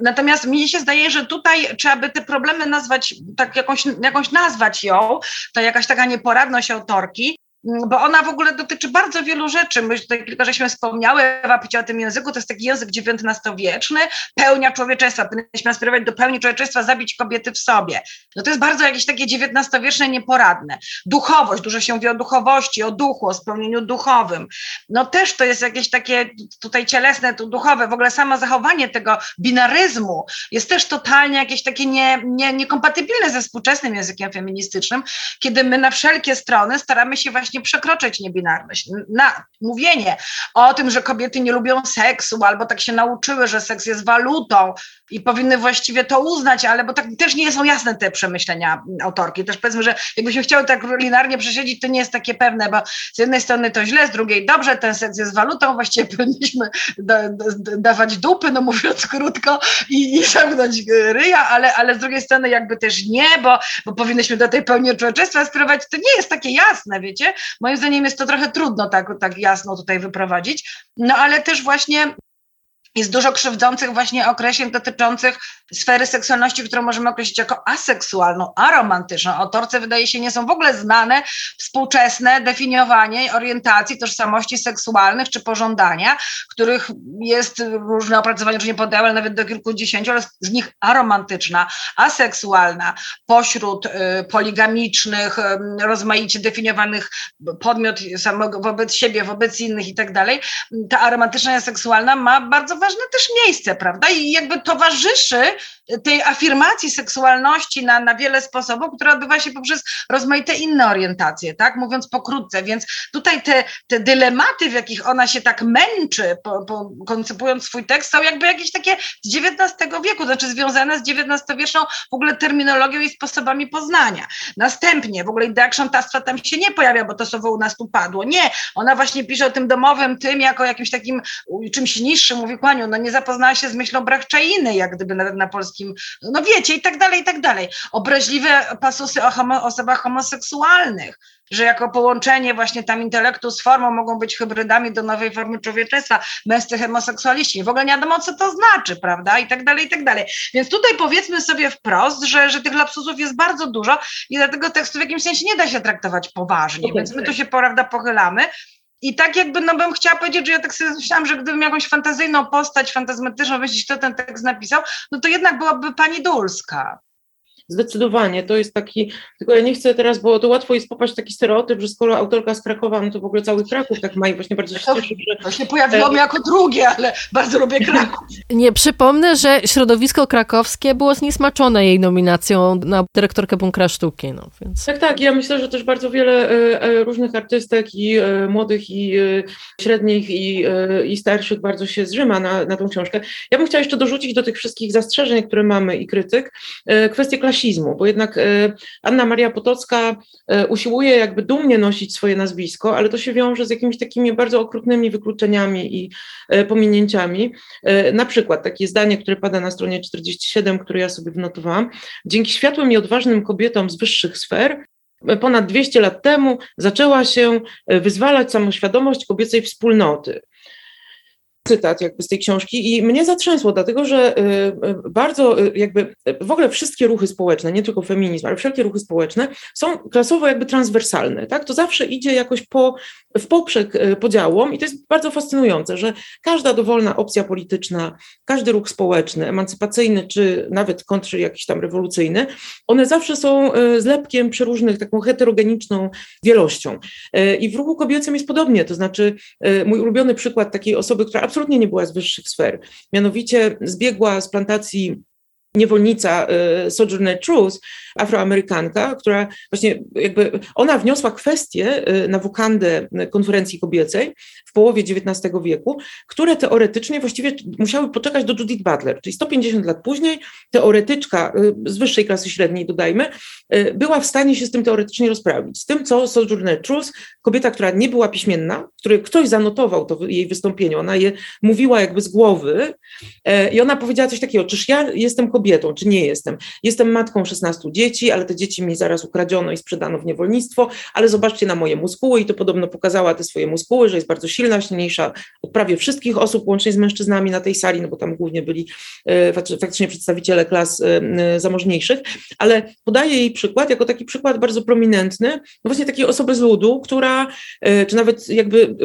Natomiast mnie się zdaje, że tutaj trzeba by te problemy nazwać, tak jakąś, jakąś nazwać ją, to jakaś taka nieporadność autorki, bo ona w ogóle dotyczy bardzo wielu rzeczy. My tutaj kilka żeśmy wspomniały, Ewa o tym języku, to jest taki język XIX-wieczny, pełnia człowieczeństwa, powinniśmy aspirować do pełni człowieczeństwa, zabić kobiety w sobie. No to jest bardzo jakieś takie XIX-wieczne, nieporadne. Duchowość, dużo się mówi o duchowości, o duchu, o spełnieniu duchowym. No też to jest jakieś takie tutaj cielesne, tu duchowe, w ogóle samo zachowanie tego binaryzmu jest też totalnie jakieś takie nie, nie, niekompatybilne ze współczesnym językiem feministycznym, kiedy my na wszelkie strony staramy się właśnie właśnie przekroczyć niebinarność. Na mówienie o tym, że kobiety nie lubią seksu, albo tak się nauczyły, że seks jest walutą i powinny właściwie to uznać, ale bo tak też nie są jasne te przemyślenia autorki. Też powiedzmy, że jakbyśmy chciały tak linarnie przesiedzieć, to nie jest takie pewne, bo z jednej strony to źle, z drugiej dobrze, ten seks jest walutą, właściwie powinniśmy da, da, dawać dupy, no mówiąc krótko, i, i zamknąć ryja, ale, ale z drugiej strony jakby też nie, bo, bo powinnyśmy do tej pełni człowieczeństwa aspirować. To nie jest takie jasne, wiecie? Moim zdaniem jest to trochę trudno tak, tak jasno tutaj wyprowadzić, no ale też właśnie jest dużo krzywdzących właśnie określeń dotyczących sfery seksualności, którą możemy określić jako aseksualną, aromantyczną. Autorce wydaje się nie są w ogóle znane współczesne definiowanie orientacji, tożsamości seksualnych czy pożądania, których jest różne opracowania, że nie podały, nawet do kilkudziesięciu, ale z nich aromantyczna, aseksualna, pośród y, poligamicznych, y, rozmaicie definiowanych podmiot samego wobec siebie, wobec innych i tak dalej. Ta aromantyczna i aseksualna ma bardzo ważne też miejsce, prawda? I jakby towarzyszy tej afirmacji seksualności na, na wiele sposobów, która odbywa się poprzez rozmaite inne orientacje, tak? Mówiąc pokrótce. Więc tutaj te, te dylematy, w jakich ona się tak męczy, po, po, koncypując swój tekst, są jakby jakieś takie z XIX wieku, znaczy związane z XIX-wieczną w ogóle terminologią i sposobami poznania. Następnie w ogóle idea krzątactwa tam się nie pojawia, bo to słowo u nas tu padło. Nie, ona właśnie pisze o tym domowym tym jako jakimś takim czymś niższym uwikłaniu. No nie zapoznała się z myślą Brachczainy, jak gdyby nawet na polskim, no wiecie, i tak dalej, i tak dalej. Obraźliwe pasusy o homo, osobach homoseksualnych, że jako połączenie właśnie tam intelektu z formą mogą być hybrydami do nowej formy człowieczeństwa, męscy homoseksualiści. W ogóle nie wiadomo, co to znaczy, prawda? I tak dalej, i tak dalej. Więc tutaj powiedzmy sobie wprost, że, że tych lapsusów jest bardzo dużo i dlatego tekstu w jakimś sensie nie da się traktować poważnie. Więc my tu się, prawda, pochylamy, i tak jakby, no bym chciała powiedzieć, że ja tak sobie myślałam, że gdybym jakąś fantazyjną postać fantazmatyczną wymyślić, kto ten tekst napisał, no to jednak byłaby pani Dulska. Zdecydowanie, to jest taki, tylko ja nie chcę teraz, bo to łatwo jest popaść taki stereotyp, że skoro autorka z Krakowa, no to w ogóle cały Kraków tak ma i właśnie bardzo się cieszę, że... To się pojawiło mi jako drugie, ale bardzo lubię Kraków. Nie, przypomnę, że środowisko krakowskie było zniesmaczone jej nominacją na dyrektorkę Bunkra Sztuki, no więc... Tak, tak, ja myślę, że też bardzo wiele e, e, różnych artystek i e, młodych i średnich i, i starszych bardzo się zrzyma na, na tą książkę. Ja bym chciała jeszcze dorzucić do tych wszystkich zastrzeżeń, które mamy i krytyk, kwestię klasy rasizmu, bo jednak e, Anna Maria Potocka e, usiłuje jakby dumnie nosić swoje nazwisko, ale to się wiąże z jakimiś takimi bardzo okrutnymi wykluczeniami i e, pominięciami. Na przykład takie zdanie, które pada na stronie 47, które ja sobie wnotowałam. Dzięki światłym i odważnym kobietom z wyższych sfer ponad 200 lat temu zaczęła się wyzwalać samoświadomość kobiecej wspólnoty cytat jakby z tej książki i mnie zatrzęsło, dlatego że y, y, bardzo y, jakby w ogóle wszystkie ruchy społeczne, nie tylko feminizm, ale wszelkie ruchy społeczne są klasowo jakby transwersalne, tak? To zawsze idzie jakoś po, w poprzek podziałom i to jest bardzo fascynujące, że każda dowolna opcja polityczna, każdy ruch społeczny, emancypacyjny czy nawet kontry jakiś tam rewolucyjny, one zawsze są zlepkiem przeróżnych, taką heterogeniczną wielością. I w ruchu kobiecym jest podobnie, to znaczy mój ulubiony przykład takiej osoby, która absolutnie nie była z wyższych sfer. Mianowicie zbiegła z plantacji niewolnica Sojourner Truth, afroamerykanka, która właśnie jakby, ona wniosła kwestie y, na wukandę konferencji kobiecej w połowie XIX wieku, które teoretycznie właściwie musiały poczekać do Judith Butler, czyli 150 lat później teoretyczka y, z wyższej klasy średniej, dodajmy, była w stanie się z tym teoretycznie rozprawić. Z tym, co Sojourner Truth, kobieta, która nie była piśmienna, który ktoś zanotował to jej wystąpienie, ona je mówiła jakby z głowy i ona powiedziała coś takiego, czyż ja jestem kobietą, czy nie jestem. Jestem matką 16 dzieci, ale te dzieci mi zaraz ukradziono i sprzedano w niewolnictwo, ale zobaczcie na moje muskuły i to podobno pokazała te swoje muskuły, że jest bardzo silna, silniejsza od prawie wszystkich osób, łącznie z mężczyznami na tej sali, no bo tam głównie byli e, faktycznie przedstawiciele klas e, e, zamożniejszych, ale podaję jej przykład jako taki przykład bardzo prominentny, no właśnie takiej osoby z ludu, która, czy nawet jakby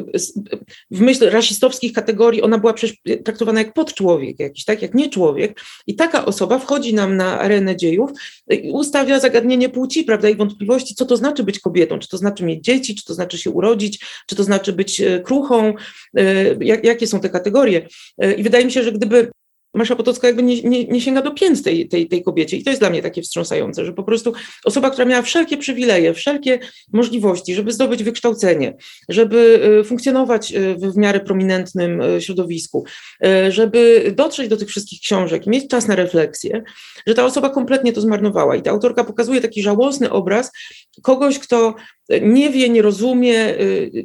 w myśl rasistowskich kategorii, ona była przecież traktowana jak podczłowiek jakiś, tak, jak nie człowiek. I taka osoba wchodzi nam na arenę dziejów i ustawia zagadnienie płci, prawda, i wątpliwości, co to znaczy być kobietą, czy to znaczy mieć dzieci, czy to znaczy się urodzić, czy to znaczy być kruchą, jak, jakie są te kategorie. I wydaje mi się, że gdyby Masza Potocka jakby nie, nie, nie, sięga do pięt tej, tej, tej kobiecie. I to jest dla mnie takie wstrząsające, że po prostu osoba, która miała wszelkie przywileje, wszelkie możliwości, żeby zdobyć wykształcenie, żeby e, funkcjonować e, w, w miarę prominentnym e, środowisku, żeby dotrzeć do tych wszystkich książek, mieć czas na refleksję, że ta osoba kompletnie to zmarnowała. I ta autorka pokazuje taki żałosny obraz kogoś, kto nie wie, nie rozumie,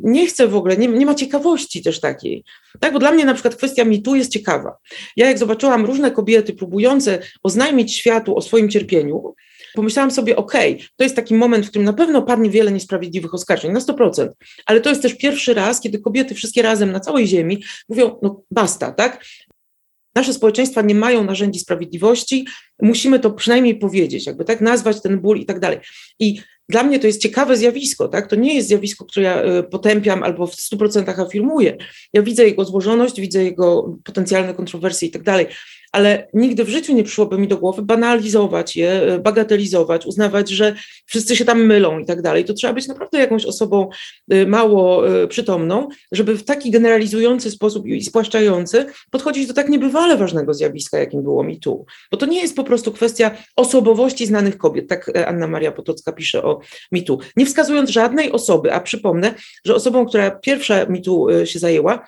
nie chce w ogóle, nie, nie ma ciekawości też takiej. Tak, bo dla mnie na przykład kwestia mitu jest ciekawa. Ja jak zobaczyłam różne kobiety próbujące oznajmić światu o swoim cierpieniu, pomyślałam sobie, okay, to jest taki moment, w którym na pewno padnie wiele niesprawiedliwych oskarżeń, na 100%, ale to jest też pierwszy raz, kiedy kobiety wszystkie razem na całej ziemi mówią, no basta, tak? Nasze społeczeństwa nie mają narzędzi sprawiedliwości, musimy to przynajmniej powiedzieć, jakby tak nazwać ten ból i tak dalej. I dla mnie to jest ciekawe zjawisko, tak? To nie jest zjawisko, które ja e, potępiam albo w 100% afirmuję. Ja widzę jego złożoność, widzę jego potencjalne kontrowersje i tak dalej, ale nigdy w życiu nie przyszłoby mi do głowy banalizować je, e, bagatelizować, uznawać, że wszyscy się tam mylą i tak dalej. To trzeba być naprawdę jakąś osobą e, mało e, przytomną, żeby w taki generalizujący sposób i spłaszczający podchodzić do tak niebywale ważnego zjawiska, jakim było mi tu. Bo to nie jest po prostu kwestia osobowości znanych kobiet, tak Anna Maria Potocka pisze o mitu, nie wskazując żadnej osoby, a przypomnę, że osobą, która pierwsza mitu się zajęła,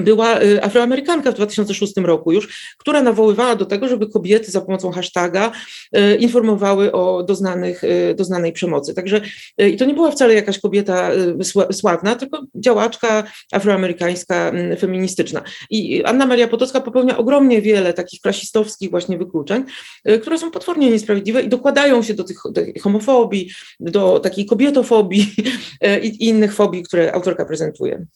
była y, Afroamerykanka w 2006 roku już, która nawoływała do tego, żeby kobiety za pomocą hashtaga y, informowały o doznanych, y, doznanej przemocy. Także i to nie była wcale jakaś kobieta sławna, tylko działaczka afroamerykańska, mm, feministyczna. I Anna Maria Potocka popełnia ogromnie wiele takich klasistowskich właśnie wykluczeń, które są potwornie niesprawiedliwe i dokładają się do tych, do tej homofobii, do takiej kobietofobii i innych fobii, które autorka prezentuje.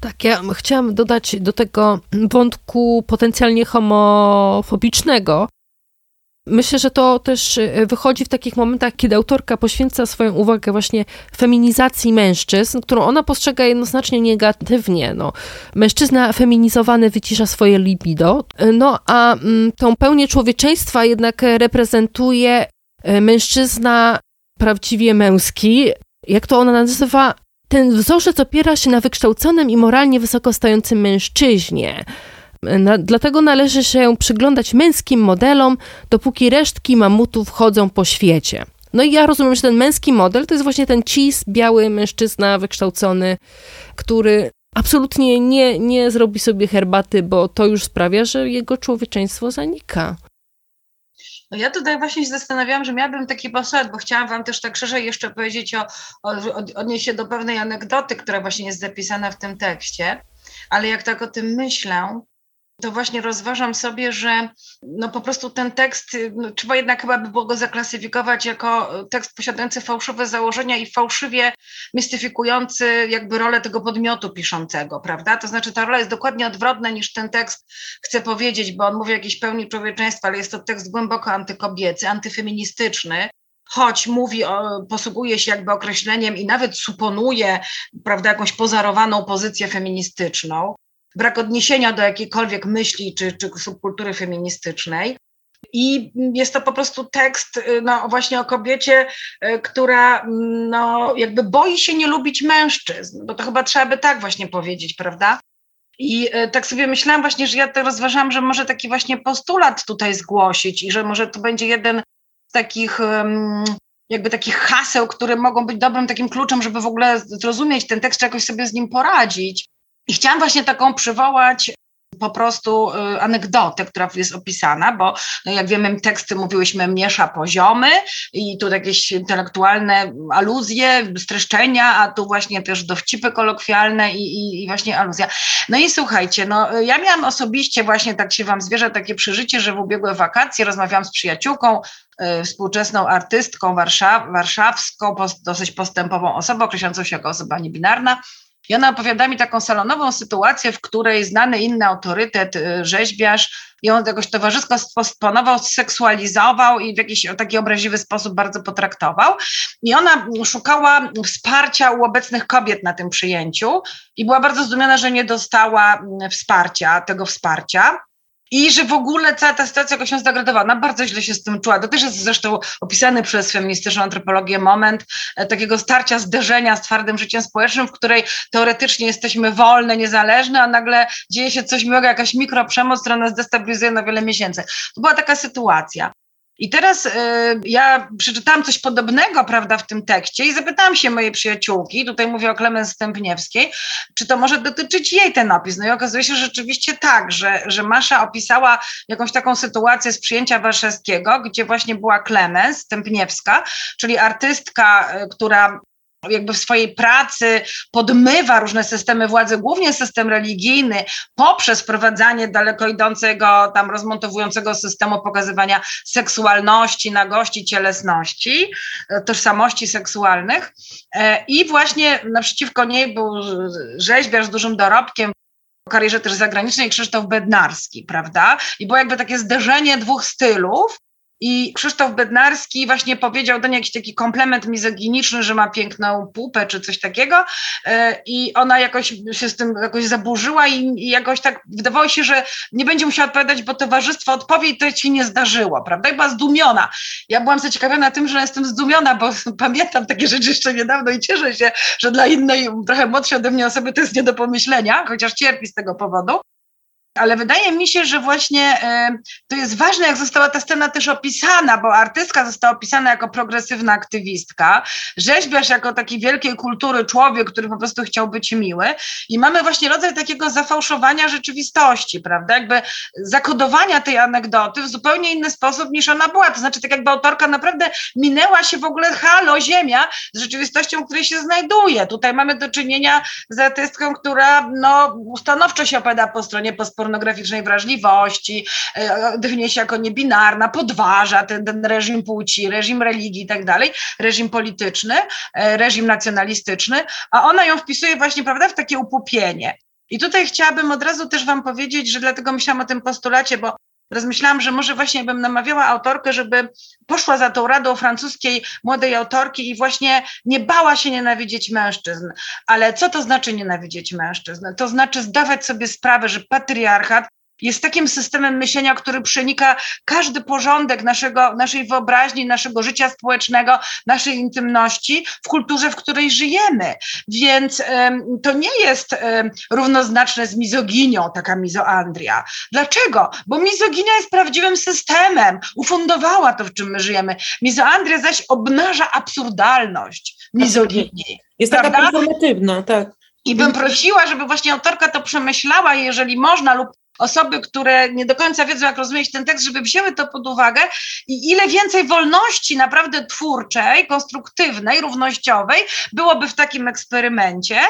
Tak, ja chciałam dodać do tego wątku potencjalnie homofobicznego. Myślę, że to też e, wychodzi w takich momentach, kiedy autorka poświęca swoją uwagę właśnie feminizacji mężczyzn, którą ona postrzega jednoznacznie negatywnie. No, mężczyzna feminizowany wycisza swoje libido, no a mm, tą pełnię człowieczeństwa jednak reprezentuje e, mężczyzna prawdziwie męski, jak to ona nazywa, ten wzorzec opiera się na wykształconym i moralnie wysoko stojącym mężczyźnie. Na, dlatego należy się przyglądać męskim modelom, dopóki resztki mamutów chodzą po świecie. No i ja rozumiem, że ten męski model to jest właśnie ten cis, biały mężczyzna wykształcony, który absolutnie nie, nie zrobi sobie herbaty, bo to już sprawia, że jego człowieczeństwo zanika. No ja tutaj właśnie się zastanawiałam, że miałabym taki postulat, bo chciałam Wam też tak szerzej jeszcze powiedzieć o, o, odnieść się do pewnej anegdoty, która właśnie jest zapisana w tym tekście, ale jak tak o tym myślę, to właśnie rozważam sobie, że no po prostu ten tekst, no trzeba jednak chyba by było go zaklasyfikować jako tekst posiadający fałszywe założenia i fałszywie mistyfikujący jakby rolę tego podmiotu piszącego, prawda? To znaczy ta rola jest dokładnie odwrotna niż ten tekst chce powiedzieć, bo on mówi o jakiejś pełni człowieczeństwa, ale jest to tekst głęboko antykobiecy, antyfeministyczny, choć mówi, o, posługuje się jakby określeniem i nawet suponuje, prawda, jakąś pozarowaną pozycję feministyczną, brak odniesienia do jakiejkolwiek myśli czy, czy subkultury feministycznej. I jest to po prostu tekst y, no, właśnie o kobiecie, y, która mm, no, jakby boi się nie lubić mężczyzn, bo to chyba trzeba by tak właśnie powiedzieć, prawda? I y, tak sobie myślałam właśnie, że ja to rozważałam, że może taki właśnie postulat tutaj zgłosić i że może to będzie jeden z takich jakby takich haseł, które mogą być dobrym takim kluczem, żeby w ogóle zrozumieć ten tekst, czy jakoś sobie z nim poradzić. I chciałam właśnie taką przywołać po prostu y, anegdotę, która jest opisana, bo no jak wiemy, teksty mówiłyśmy miesza poziomy i tu jakieś intelektualne aluzje, streszczenia, a tu właśnie też dowcipy kolokwialne i, i, i właśnie aluzja. No i słuchajcie, no ja miałam osobiście właśnie, tak się wam zwierzę, takie przeżycie, że w ubiegłe wakacje rozmawiałam z przyjaciółką, y, współczesną artystką warszaw, warszawską, dosyć postępową osobą, określającą się jako osoba niebinarna, i ona opowiada mi taką salonową sytuację, w której znany inny autorytet, y, rzeźbiarz, ją jakoś towarzysko sponował, seksualizował i w jakiś taki obraźliwy sposób bardzo potraktował. I ona szukała wsparcia u obecnych kobiet na tym przyjęciu i była bardzo zdumiona, że nie dostała mm, wsparcia, tego wsparcia. I że w ogóle cała ta sytuacja jakoś się zdegradowała. Bardzo źle się z tym czuła. To też jest zresztą opisany przez feministyczną antropologię moment e, takiego starcia, zderzenia z twardym życiem społecznym, w której teoretycznie jesteśmy wolne, niezależne, a nagle dzieje się coś miłego, jakaś mikroprzemoc, która nas destabilizuje na wiele miesięcy. To była taka sytuacja. I teraz y, ja przeczytałam coś podobnego, prawda, w tym tekście i zapytałam się mojej przyjaciółki, tutaj mówię o Klemens Stępniewskiej, czy to może dotyczyć jej ten opis. No i okazuje się że rzeczywiście tak, że, że Masza opisała jakąś taką sytuację z przyjęcia warszawskiego, gdzie właśnie była Klemens Stępniewska, czyli artystka, y, która jakby w swojej pracy podmywa różne systemy władzy, głównie system religijny, poprzez wprowadzanie daleko idącego, tam rozmontowującego systemu pokazywania seksualności, nagości, cielesności, e, tożsamości seksualnych. E, I właśnie naprzeciwko niej był rzeźbiarz z dużym dorobkiem, karierze też zagranicznej Krzysztof Bednarski, prawda? I było jakby takie zderzenie dwóch stylów, i Krzysztof Bednarski właśnie powiedział do niej jakiś taki komplement mizoginiczny, że ma piękną pupę czy coś takiego e, i ona jakoś się z tym jakoś zaburzyła i, jakoś tak wydawało się, że nie będzie musiała odpowiadać, bo towarzystwo odpowie i to się nie zdarzyło, prawda? I była zdumiona. Ja byłam zaciekawiona tym, że jestem zdumiona, bo pamiętam takie rzeczy jeszcze niedawno i cieszę się, że dla innej, trochę młodszej ode mnie osoby to jest nie do pomyślenia, chociaż cierpi z tego powodu ale wydaje mi się, że właśnie to jest ważne, jak została ta scena też opisana, bo artystka została opisana jako progresywna aktywistka, rzeźbiarz jako taki wielkiej kultury człowiek, który po prostu chciał być miły. I mamy właśnie rodzaj takiego zafałszowania rzeczywistości, prawda, jakby zakodowania tej anegdoty w zupełnie inny sposób niż ona była, to znaczy tak jakby autorka naprawdę minęła się w ogóle halo, ziemia z rzeczywistością, w której się znajduje. Tutaj mamy do czynienia z artystką, która no, stanowczo się opowiada po stronie postpornowej, pornograficznej wrażliwości, e, definiuje się jako niebinarna, podważa ten, ten reżim płci, reżim religii i tak dalej, reżim polityczny, e, reżim nacjonalistyczny, a ona ją wpisuje właśnie, prawda, w takie upupienie. I tutaj chciałabym od razu też Wam powiedzieć, że dlatego myślałam o tym postulacie, bo rozmyślałam, że może właśnie bym namawiała autorkę, żeby poszła za tą radą francuskiej młodej autorki i właśnie nie bała się nienawidzieć mężczyzn. Ale co to znaczy nienawidzieć mężczyzn? To znaczy zdawać sobie sprawę, że patriarchat jest takim systemem myślenia, który przenika każdy porządek naszego, naszej wyobraźni, naszego życia społecznego, naszej intymności w kulturze, w której żyjemy. Więc to nie jest równoznaczne z mizoginią, taka mizoandria. Dlaczego? Bo mizoginia jest prawdziwym systemem, ufundowała to, w czym my żyjemy. Mizoandria zaś obnaża absurdalność mizoginii. Jest taka performatywna, tak. I bym prosiła, żeby właśnie autorka to przemyślała, jeżeli można, lub osoby, które nie do końca wiedzą, jak rozumieć ten tekst, żeby wzięły to pod uwagę i ile więcej wolności naprawdę twórczej, konstruktywnej, równościowej byłoby w takim eksperymencie,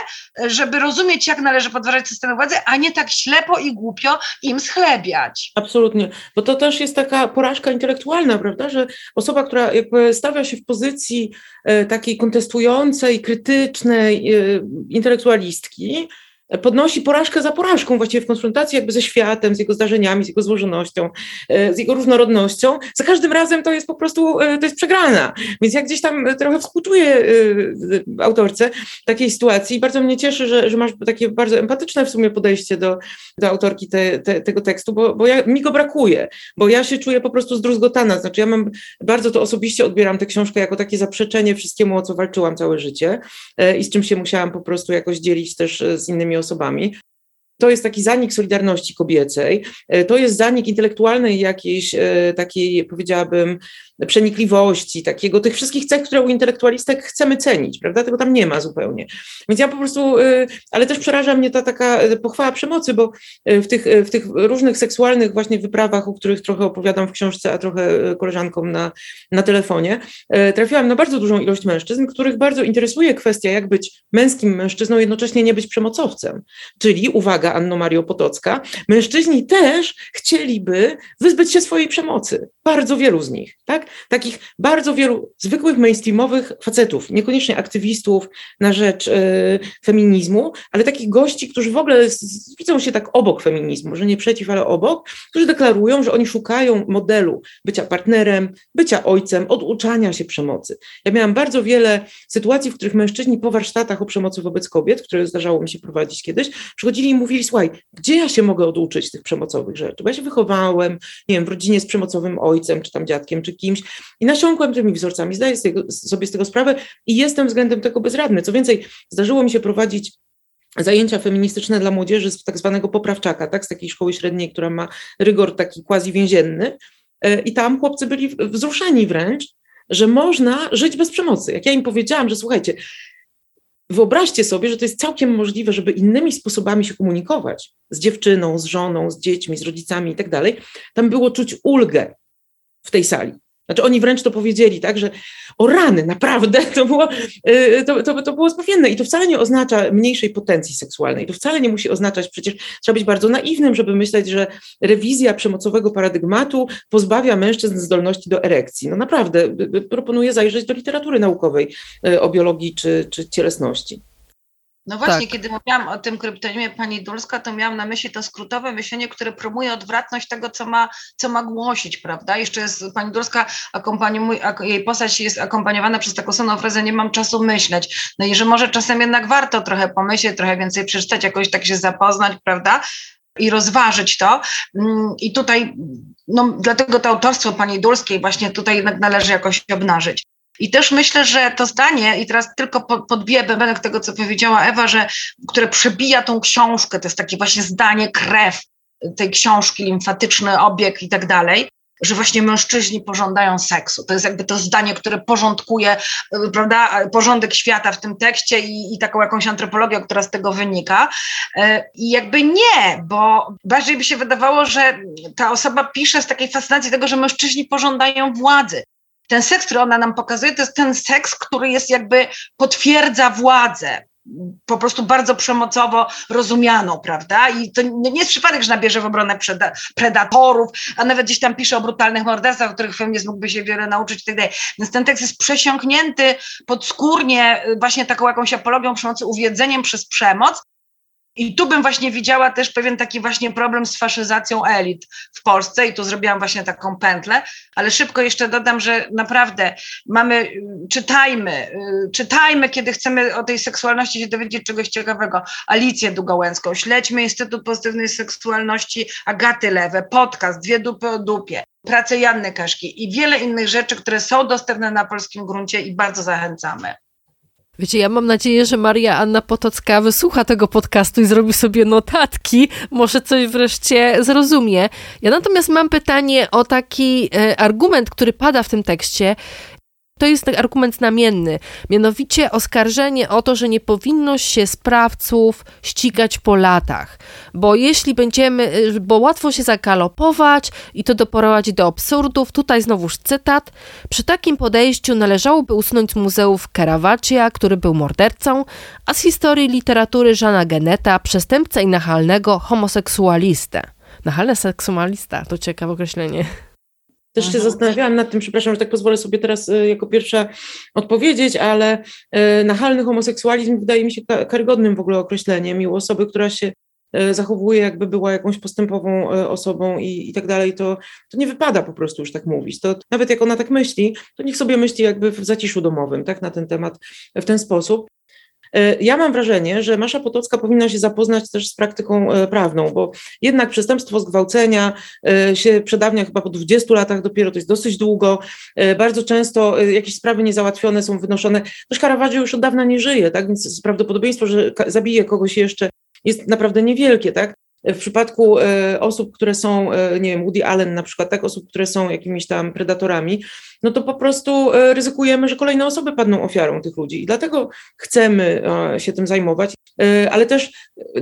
żeby rozumieć, jak należy podważać systemy władzy, a nie tak ślepo i głupio im schlebiać. Absolutnie, bo to też jest taka porażka intelektualna, prawda, że osoba, która jakby stawia się w pozycji e, takiej kontestującej, krytycznej e, intelektualistki, podnosi porażkę za porażką właściwie w konfrontacji jakby ze światem, z jego zdarzeniami, z jego złożonością, e, z jego różnorodnością. Za każdym razem to jest po prostu, e, to jest przegrana. Więc ja gdzieś tam trochę współczuję e, autorce takiej sytuacji i bardzo mnie cieszy, że, że masz takie bardzo empatyczne w sumie podejście do, do autorki te, te, tego tekstu, bo, bo ja, mi go brakuje, bo ja się czuję po prostu zdruzgotana, znaczy ja mam, bardzo to osobiście odbieram tę książkę jako takie zaprzeczenie wszystkiemu, o co walczyłam całe życie i z czym się musiałam po prostu jakoś dzielić też z innymi osobami. To jest taki zanik solidarności kobiecej, e, to jest zanik intelektualnej jakiejś e, takiej, powiedziałabym, przenikliwości, takiego, tych wszystkich cech, które u intelektualistek chcemy cenić, prawda? Tego tam nie ma zupełnie. Więc ja po prostu, y, ale też przeraża mnie ta taka y, pochwała przemocy, bo y, w tych, w tych różnych seksualnych właśnie wyprawach, o których trochę opowiadam w książce, a trochę koleżankom na, na telefonie, trafiłam na bardzo dużą ilość mężczyzn, których bardzo interesuje kwestia, jak być męskim mężczyzną, jednocześnie nie być przemocowcem. Czyli, uwaga, Anno Mario Potocka, mężczyźni też chcieliby wyzbyć się swojej przemocy. Bardzo wielu z nich, tak? Takich bardzo wielu zwykłych mainstreamowych facetów, niekoniecznie aktywistów na rzecz y, feminizmu, ale takich gości, którzy w ogóle z, widzą się tak obok feminizmu, że nie przeciw, ale obok, którzy deklarują, że oni szukają modelu bycia partnerem, bycia ojcem, oduczania się przemocy. Ja miałam bardzo wiele sytuacji, w których mężczyźni po warsztatach o przemocy wobec kobiet, które zdarzało mi się prowadzić kiedyś, przychodzili i mówili, słuchaj, gdzie ja się mogę oduczyć tych przemocowych rzeczy? Bo ja się wychowałem, nie wiem, w rodzinie z przemocowym ojcem, czy tam dziadkiem, czy kimś i nasiąkłem tymi wzorcami, zdaję sobie z tego sprawę i jestem względem tego bezradny. Co więcej, zdarzyło mi się prowadzić zajęcia feministyczne dla młodzieży z tak zwanego poprawczaka, tak, z takiej szkoły średniej, która ma rygor taki quasi więzienny e, i tam chłopcy byli wzruszeni wręcz, że można żyć bez przemocy. Jak ja im powiedziałam, że słuchajcie, wyobraźcie sobie, że to jest całkiem możliwe, żeby innymi sposobami się komunikować. Z dziewczyną, z żoną, z dziećmi, z rodzicami i tak dalej, tam było czuć ulgę w tej sali. Znaczy oni wręcz to powiedzieli, tak, że o rany, naprawdę, to było, y, to, to, to było zbawienne i to wcale nie oznacza mniejszej potencji seksualnej, to wcale nie musi oznaczać, przecież trzeba być bardzo naiwnym, żeby myśleć, że rewizja przemocowego paradygmatu pozbawia mężczyzn zdolności do erekcji. No naprawdę, y, y, proponuję zajrzeć do literatury naukowej o biologii czy, czy cielesności. No właśnie, tak. kiedy mówiłam o tym kryptonimie pani Dulska, to miałam na myśli to skrótowe myślenie, które promuje odwrotność tego, co ma, co ma głosić, prawda? Jeszcze jest pani Dulska, akompaniuj, jej postać jest akompaniowana przez taką samą frazę, nie mam czasu myśleć. No i że może czasem jednak warto trochę pomyśleć, trochę więcej przeczytać, jakoś tak się zapoznać, prawda? i rozważyć to. Mm, I tutaj, no, dlatego to autorstwo pani Dulskiej właśnie tutaj jednak należy jakoś obnażyć. I też myślę, że to zdanie, i teraz tylko podbiję bębenek tego, co powiedziała Ewa, że, które przebija tą książkę, to jest takie właśnie zdanie, krew tej książki, limfatyczny obieg i tak dalej, że właśnie mężczyźni pożądają seksu. To jest jakby to zdanie, które porządkuje, prawda, porządek świata w tym tekście i, i taką jakąś antropologię, która z tego wynika. E, I jakby nie, bo bardziej by się wydawało, że ta osoba pisze z takiej fascynacji tego, że mężczyźni pożądają władzy ten seks, który ona nam pokazuje, to jest ten seks, który jest jakby potwierdza władzę, po prostu bardzo przemocowo rozumianą, prawda? I to nie jest przypadek, że nabierze w obronę predatorów, a nawet gdzieś tam pisze o brutalnych morderstwach, o których feminizm mógłby się wiele nauczyć i tak dalej. Więc ten tekst jest przesiąknięty podskórnie właśnie taką jakąś apologią przemocy, uwiedzeniem przez przemoc, i tu bym właśnie widziała też pewien taki właśnie problem z faszyzacją elit w Polsce i tu zrobiłam właśnie taką pętlę, ale szybko jeszcze dodam, że naprawdę mamy, czytajmy, y, czytajmy, kiedy chcemy o tej seksualności się dowiedzieć czegoś ciekawego. Alicję Długołęcką, śledźmy Instytut Pozytywnej Seksualności Agaty Lewe, podcast Dwie dupy o dupie, pracę Janny Kaszki i wiele innych rzeczy, które są dostępne na polskim gruncie i bardzo zachęcamy. Wiecie, ja mam nadzieję, że Maria Anna Potocka wysłucha tego podcastu i zrobi sobie notatki, może coś wreszcie zrozumie. Ja natomiast mam pytanie o taki e, argument, który pada w tym tekście to jest argument znamienny, mianowicie oskarżenie o to, że nie powinno się sprawców ścigać po latach, bo jeśli będziemy, y, bo łatwo się zakalopować i to doprowadzi do absurdów, tutaj znowuż cytat, przy takim podejściu należałoby usunąć z muzeów Caravaggia, który był mordercą, a z historii literatury Żana Geneta, przestępca i nachalnego homoseksualistę. Nachalny seksualista, to ciekawe określenie. Też się mhm. zastanawiałam nad tym, przepraszam, że tak pozwolę sobie teraz e, jako pierwsza odpowiedzieć, ale e, nachalny homoseksualizm wydaje mi się karygodnym w ogóle określeniem i u osoby, która się e, zachowuje, jakby była jakąś postępową osobą i, i tak dalej, to, to nie wypada po prostu już tak mówić. To nawet jak ona tak myśli, to niech sobie myśli jakby w zaciszu domowym, tak, na ten temat w ten sposób. E, ja mam wrażenie, że Masza Potocka powinna się zapoznać też z praktyką e, prawną, bo jednak przestępstwo zgwałcenia e, się przedawnia chyba po 20 latach dopiero, to jest dosyć długo. Bardzo często jakieś sprawy niezałatwione są wynoszone. Też Caravaggio już od dawna nie żyje, tak? Więc prawdopodobieństwo, że zabije kogoś jeszcze jest naprawdę niewielkie, tak? W przypadku osób, które są, nie wiem, Woody Allen na przykład, tak, osób, które są jakimiś tam predatorami, no to po prostu ryzykujemy, że kolejne osoby padną ofiarą tych ludzi. I dlatego chcemy się tym zajmować, ale też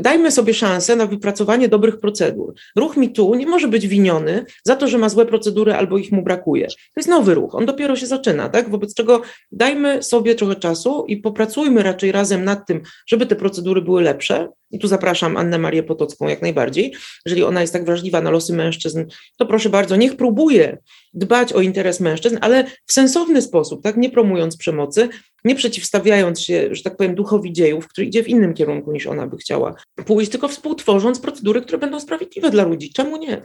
dajmy sobie szansę na wypracowanie dobrych procedur. Ruch mi tu nie może być winiony za to, że ma złe procedury albo ich mu brakuje. To jest nowy ruch, on dopiero się zaczyna, tak? Wobec czego dajmy sobie trochę czasu i popracujmy raczej razem nad tym, żeby te procedury były lepsze. I tu zapraszam Annę Marię Potocką jak najbardziej. Jeżeli ona jest tak wrażliwa na losy mężczyzn, to proszę bardzo, niech próbuje dbać o interes mężczyzn, ale w sensowny sposób, tak? Nie promując przemocy, nie przeciwstawiając się, że tak powiem, duchowi dziejów, który idzie w innym kierunku niż ona by chciała pójść, tylko współtworząc procedury, które będą sprawiedliwe dla ludzi. Czemu nie?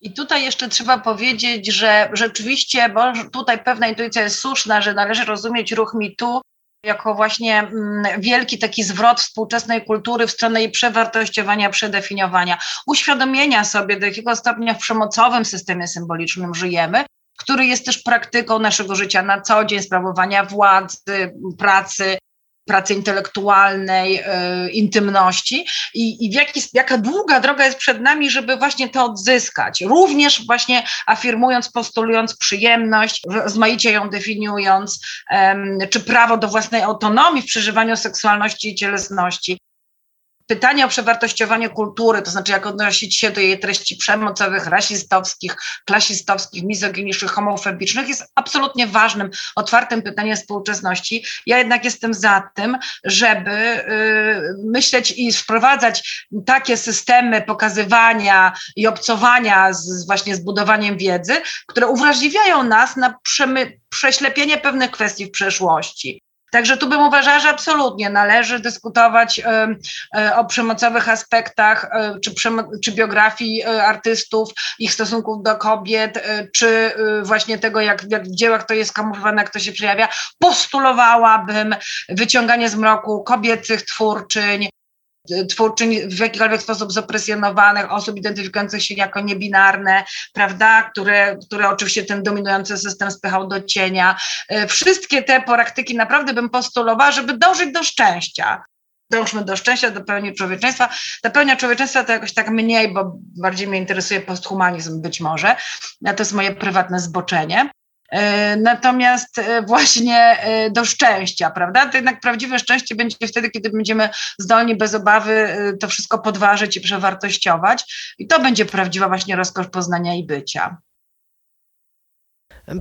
I tutaj jeszcze trzeba powiedzieć, że rzeczywiście, bo tutaj pewna intuicja jest słuszna, że należy rozumieć ruch mitu jako właśnie mm, wielki taki zwrot współczesnej kultury w stronę jej przewartościowania, przedefiniowania, uświadomienia sobie, do jakiego stopnia w przemocowym systemie symbolicznym żyjemy, który jest też praktyką naszego życia na co dzień, sprawowania władzy, pracy, pracy intelektualnej, y, intymności i, i w jaki, jaka długa droga jest przed nami, żeby właśnie to odzyskać. Również właśnie afirmując, postulując przyjemność, rozmaicie ją definiując, czy prawo do własnej autonomii w przeżywaniu seksualności i cielesności pytanie o przewartościowanie kultury, to znaczy jak odnosić się do jej treści przemocowych, rasistowskich, klasistowskich, mizoginicznych, homofobicznych, jest absolutnie ważnym, otwartym pytaniem współczesności. Ja jednak jestem za tym, żeby y, myśleć i wprowadzać takie systemy pokazywania i obcowania z, właśnie z budowaniem wiedzy, które uwrażliwiają nas na prześlepienie pewnych kwestii w przeszłości. Także tu bym uważała, że absolutnie należy dyskutować e, o przemocowych aspektach, e, czy, czy biografii e, artystów, ich stosunków do kobiet, czy właśnie tego, jak, jak w dziełach to jest kamuflowane, jak to się przejawia. Postulowałabym wyciąganie z mroku kobiecych twórczyń, twórczyń w jakikolwiek sposób zopresjonowanych, osób identyfikujących się jako niebinarne, prawda, które, które oczywiście ten dominujący system spychał do cienia. E, wszystkie te praktyki naprawdę bym postulowała, żeby dążyć do szczęścia dążmy do szczęścia, do pełni człowieczeństwa. Ta pełnia człowieczeństwa to jakoś tak mniej, bo bardziej mnie interesuje posthumanizm być może. To jest moje prywatne zboczenie. E, natomiast e, właśnie e, do szczęścia, prawda? To jednak prawdziwe szczęście będzie wtedy, kiedy będziemy zdolni bez obawy to wszystko podważyć i przewartościować. I to będzie prawdziwa właśnie rozkosz poznania i bycia.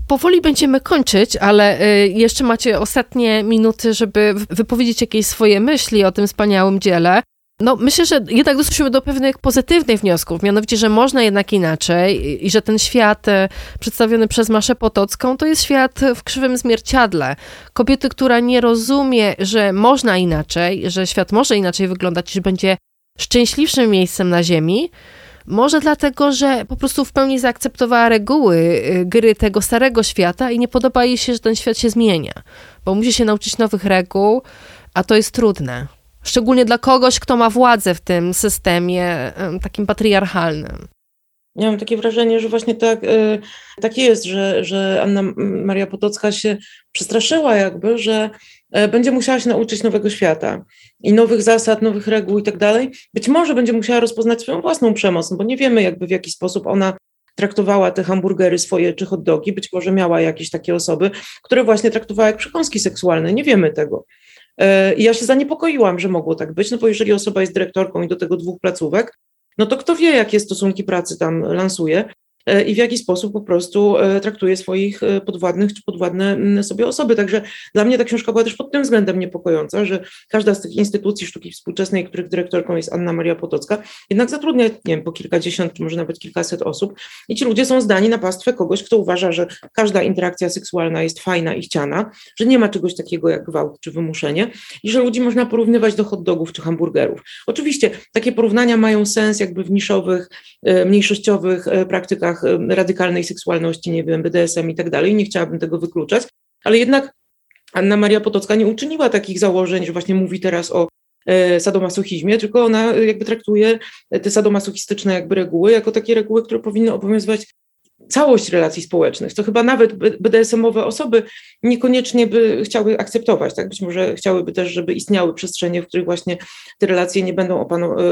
Powoli będziemy kończyć, ale jeszcze macie ostatnie minuty, żeby wypowiedzieć jakieś swoje myśli o tym wspaniałym dziele. No, myślę, że jednak doszliśmy do pewnych pozytywnych wniosków, mianowicie, że można jednak inaczej i że ten świat e, przedstawiony przez Maszę Potocką to jest świat w krzywym zwierciadle. Kobiety, która nie rozumie, że można inaczej, że świat może inaczej wyglądać, że będzie szczęśliwszym miejscem na ziemi, może dlatego, że po prostu w pełni zaakceptowała reguły e, gry tego starego świata i nie podoba jej się, że ten świat się zmienia, bo musi się nauczyć nowych reguł, a to jest trudne. Szczególnie dla kogoś, kto ma władzę w tym systemie takim patriarchalnym. Ja mam takie wrażenie, że właśnie tak, e, tak jest, że, że Anna Maria Potocka się przestraszyła jakby, że e, będzie musiała się nauczyć nowego świata i nowych zasad, nowych reguł i tak dalej. Być może będzie musiała rozpoznać swoją własną przemoc, no bo nie wiemy jakby w jaki sposób ona traktowała te hamburgery swoje czy hot dogi. Być może miała jakieś takie osoby, które właśnie traktowała jak przekąski seksualne. Nie wiemy tego. E, I ja się zaniepokoiłam, że mogło tak być, no bo jeżeli osoba jest dyrektorką i do tego dwóch placówek, no to kto wie, jakie stosunki pracy tam lansuje. E, i w jaki sposób po prostu e, traktuje swoich e, podwładnych czy podwładne sobie osoby. Także dla mnie ta książka była też pod tym względem niepokojąca, że każda z tych instytucji sztuki współczesnej, których dyrektorką jest Anna Maria Potocka, jednak zatrudnia, nie wiem, po kilkadziesiąt czy może nawet kilkaset osób i ci ludzie są zdani na pastwę kogoś, kto uważa, że każda interakcja seksualna jest fajna i chciana, że nie ma czegoś takiego jak gwałt czy wymuszenie i że ludzi można porównywać do hot dogów czy hamburgerów. Oczywiście takie porównania mają sens jakby w niszowych, mniejszościowych praktykach radykalnej seksualności, nie wiem, BDSM i tak dalej, nie chciałabym tego wykluczać, ale jednak Anna Maria Potocka nie uczyniła takich założeń, że właśnie mówi teraz o e, sadomasochizmie, tylko ona jakby traktuje te sadomasochistyczne jakby reguły jako takie reguły, które powinny obowiązywać całość relacji społecznych, to chyba nawet BDSM-owe osoby niekoniecznie by chciały akceptować, tak? Być może chciałyby też, żeby istniały przestrzenie, w których właśnie te relacje nie będą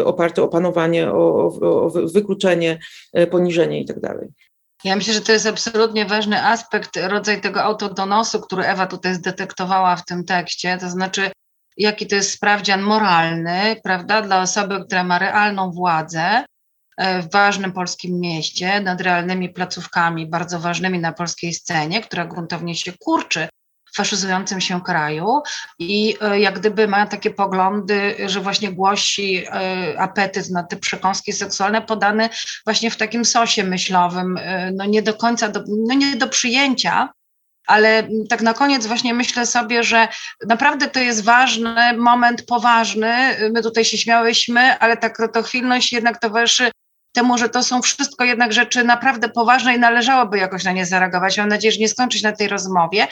oparte o panowanie, o, o, o wykluczenie, e, poniżenie tak dalej. Ja myślę, że to jest absolutnie ważny aspekt, rodzaj tego autodonosu, który Ewa tutaj zdetektowała w tym tekście, to znaczy jaki to jest sprawdzian moralny, prawda, dla osoby, która ma realną władzę e, w ważnym polskim mieście, nad realnymi placówkami, bardzo ważnymi na polskiej scenie, która gruntownie się kurczy faszyzującym się kraju i e, jak gdyby ma takie poglądy, że właśnie głosi e, apetyt na te przekąski seksualne podane właśnie w takim sosie myślowym, e, no nie do końca, do, no nie do przyjęcia, ale tak na koniec właśnie myślę sobie, że naprawdę to jest ważny moment, poważny. My tutaj się śmiałyśmy, ale ta krotochwilność jednak towarzyszy temu, że to są wszystko jednak rzeczy naprawdę poważne i należałoby jakoś na nie zareagować. Mam nadzieję, że nie skończyć na tej rozmowie,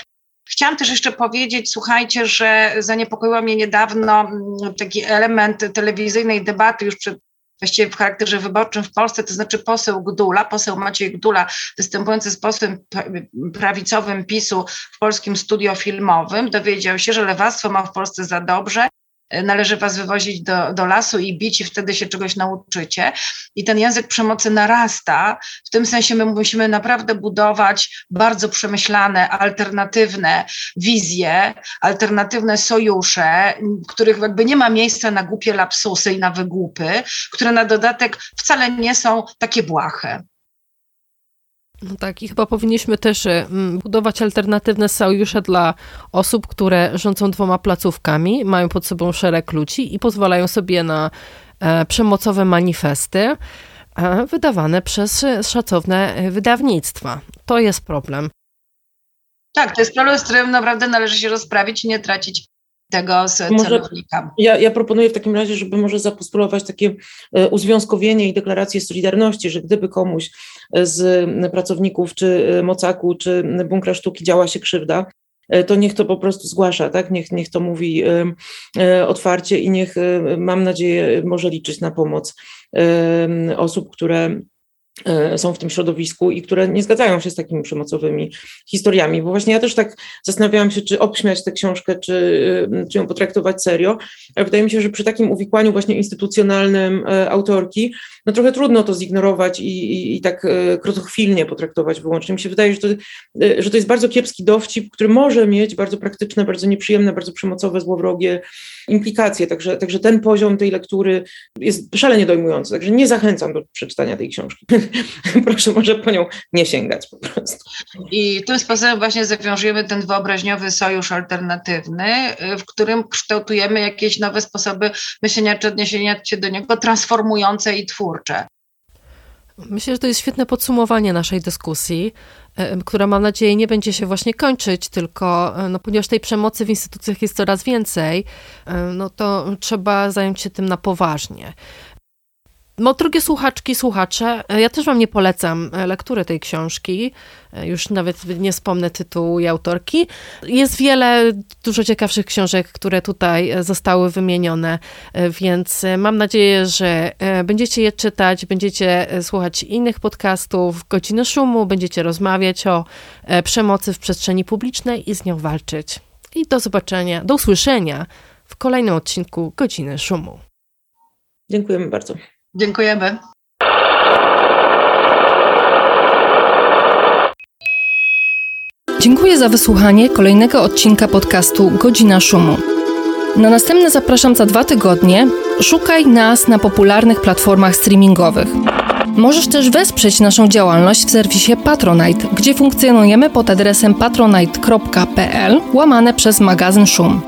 Chciałam też jeszcze powiedzieć, słuchajcie, że zaniepokoiła mnie niedawno mm, taki element telewizyjnej debaty już przed właściwie w charakterze wyborczym w Polsce, to znaczy poseł Gdula, poseł Maciej Gdula, występujący z posłem prawicowym PiSu w polskim studio filmowym, dowiedział się, że lewactwo ma w Polsce za dobrze należy was wywozić do, do lasu i bić i wtedy się czegoś nauczycie. I ten język przemocy narasta. W tym sensie my musimy naprawdę budować bardzo przemyślane, alternatywne wizje, alternatywne sojusze, których jakby nie ma miejsca na głupie lapsusy i na wygłupy, które na dodatek wcale nie są takie błahe. No tak, i chyba powinniśmy też y, budować alternatywne sojusze dla osób, które rządzą dwoma placówkami, mają pod sobą szereg ludzi i pozwalają sobie na e, przemocowe manifesty e, wydawane przez szacowne wydawnictwa. To jest problem. Tak, to jest problem, z którym naprawdę należy się rozprawić i nie tracić tego celownika. Ja, ja proponuję w takim razie, żeby może zapostulować takie e, uzwiązkowienie i deklarację Solidarności, że gdyby komuś e, z pracowników czy e, Mocaku, czy Bunkra Sztuki działa się krzywda, to niech to po prostu zgłasza, tak? niech, niech to mówi otwarcie i niech, mam nadzieję, może liczyć na pomoc osób, które E, są w tym środowisku i które nie zgadzają się z takimi przemocowymi historiami. Bo właśnie ja też tak zastanawiałam się, czy obśmiać tę książkę, czy, e, czy ją potraktować serio, ale wydaje mi się, że przy takim uwikłaniu właśnie instytucjonalnym e, autorki, no trochę trudno to zignorować i, i, i tak krotochwilnie potraktować wyłącznie. Mi się wydaje, że to, że to jest bardzo kiepski dowcip, który może mieć bardzo praktyczne, bardzo nieprzyjemne, bardzo przemocowe, złowrogie implikacje. Także, także ten poziom tej lektury jest szalenie dojmujący. Także nie zachęcam do przeczytania tej książki. Proszę może po nią nie sięgać po prostu. I tym sposobem właśnie zawiążemy ten wyobraźniowy sojusz alternatywny, w którym kształtujemy jakieś nowe sposoby myślenia czy odniesienia się do niego, transformujące i twórcze. Myślę, że to jest świetne podsumowanie naszej dyskusji, e, która mam nadzieję nie będzie się właśnie kończyć, tylko e, no, ponieważ tej przemocy w instytucjach jest coraz więcej, e, no to trzeba zająć się tym na poważnie. No, drugie słuchaczki, słuchacze, e, ja też wam nie polecam e, lektury tej książki, e, już nawet nie wspomnę tytułu i autorki. Jest wiele dużo ciekawszych książek, które tutaj zostały wymienione, więc mam nadzieję, że będziecie je czytać, będziecie słuchać innych podcastów, Godziny Szumu, będziecie rozmawiać o przemocy w przestrzeni publicznej i z nią walczyć. I do zobaczenia, do usłyszenia w kolejnym odcinku Godziny Szumu. Dziękujemy bardzo. Dziękujemy. Dziękuję za wysłuchanie kolejnego odcinka podcastu Godzina Szumu. Na następne zapraszam za dwa tygodnie. Szukaj nas na popularnych platformach streamingowych. Możesz też wesprzeć naszą działalność w serwisie Patronite, gdzie funkcjonujemy pod adresem patronite.pl łamane przez magazyn Szum.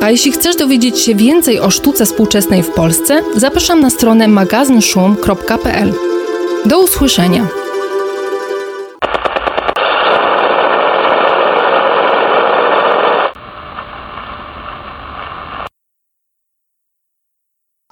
A jeśli chcesz dowiedzieć się więcej o sztuce współczesnej w Polsce, zapraszam na stronę magazynszum.pl. Do usłyszenia!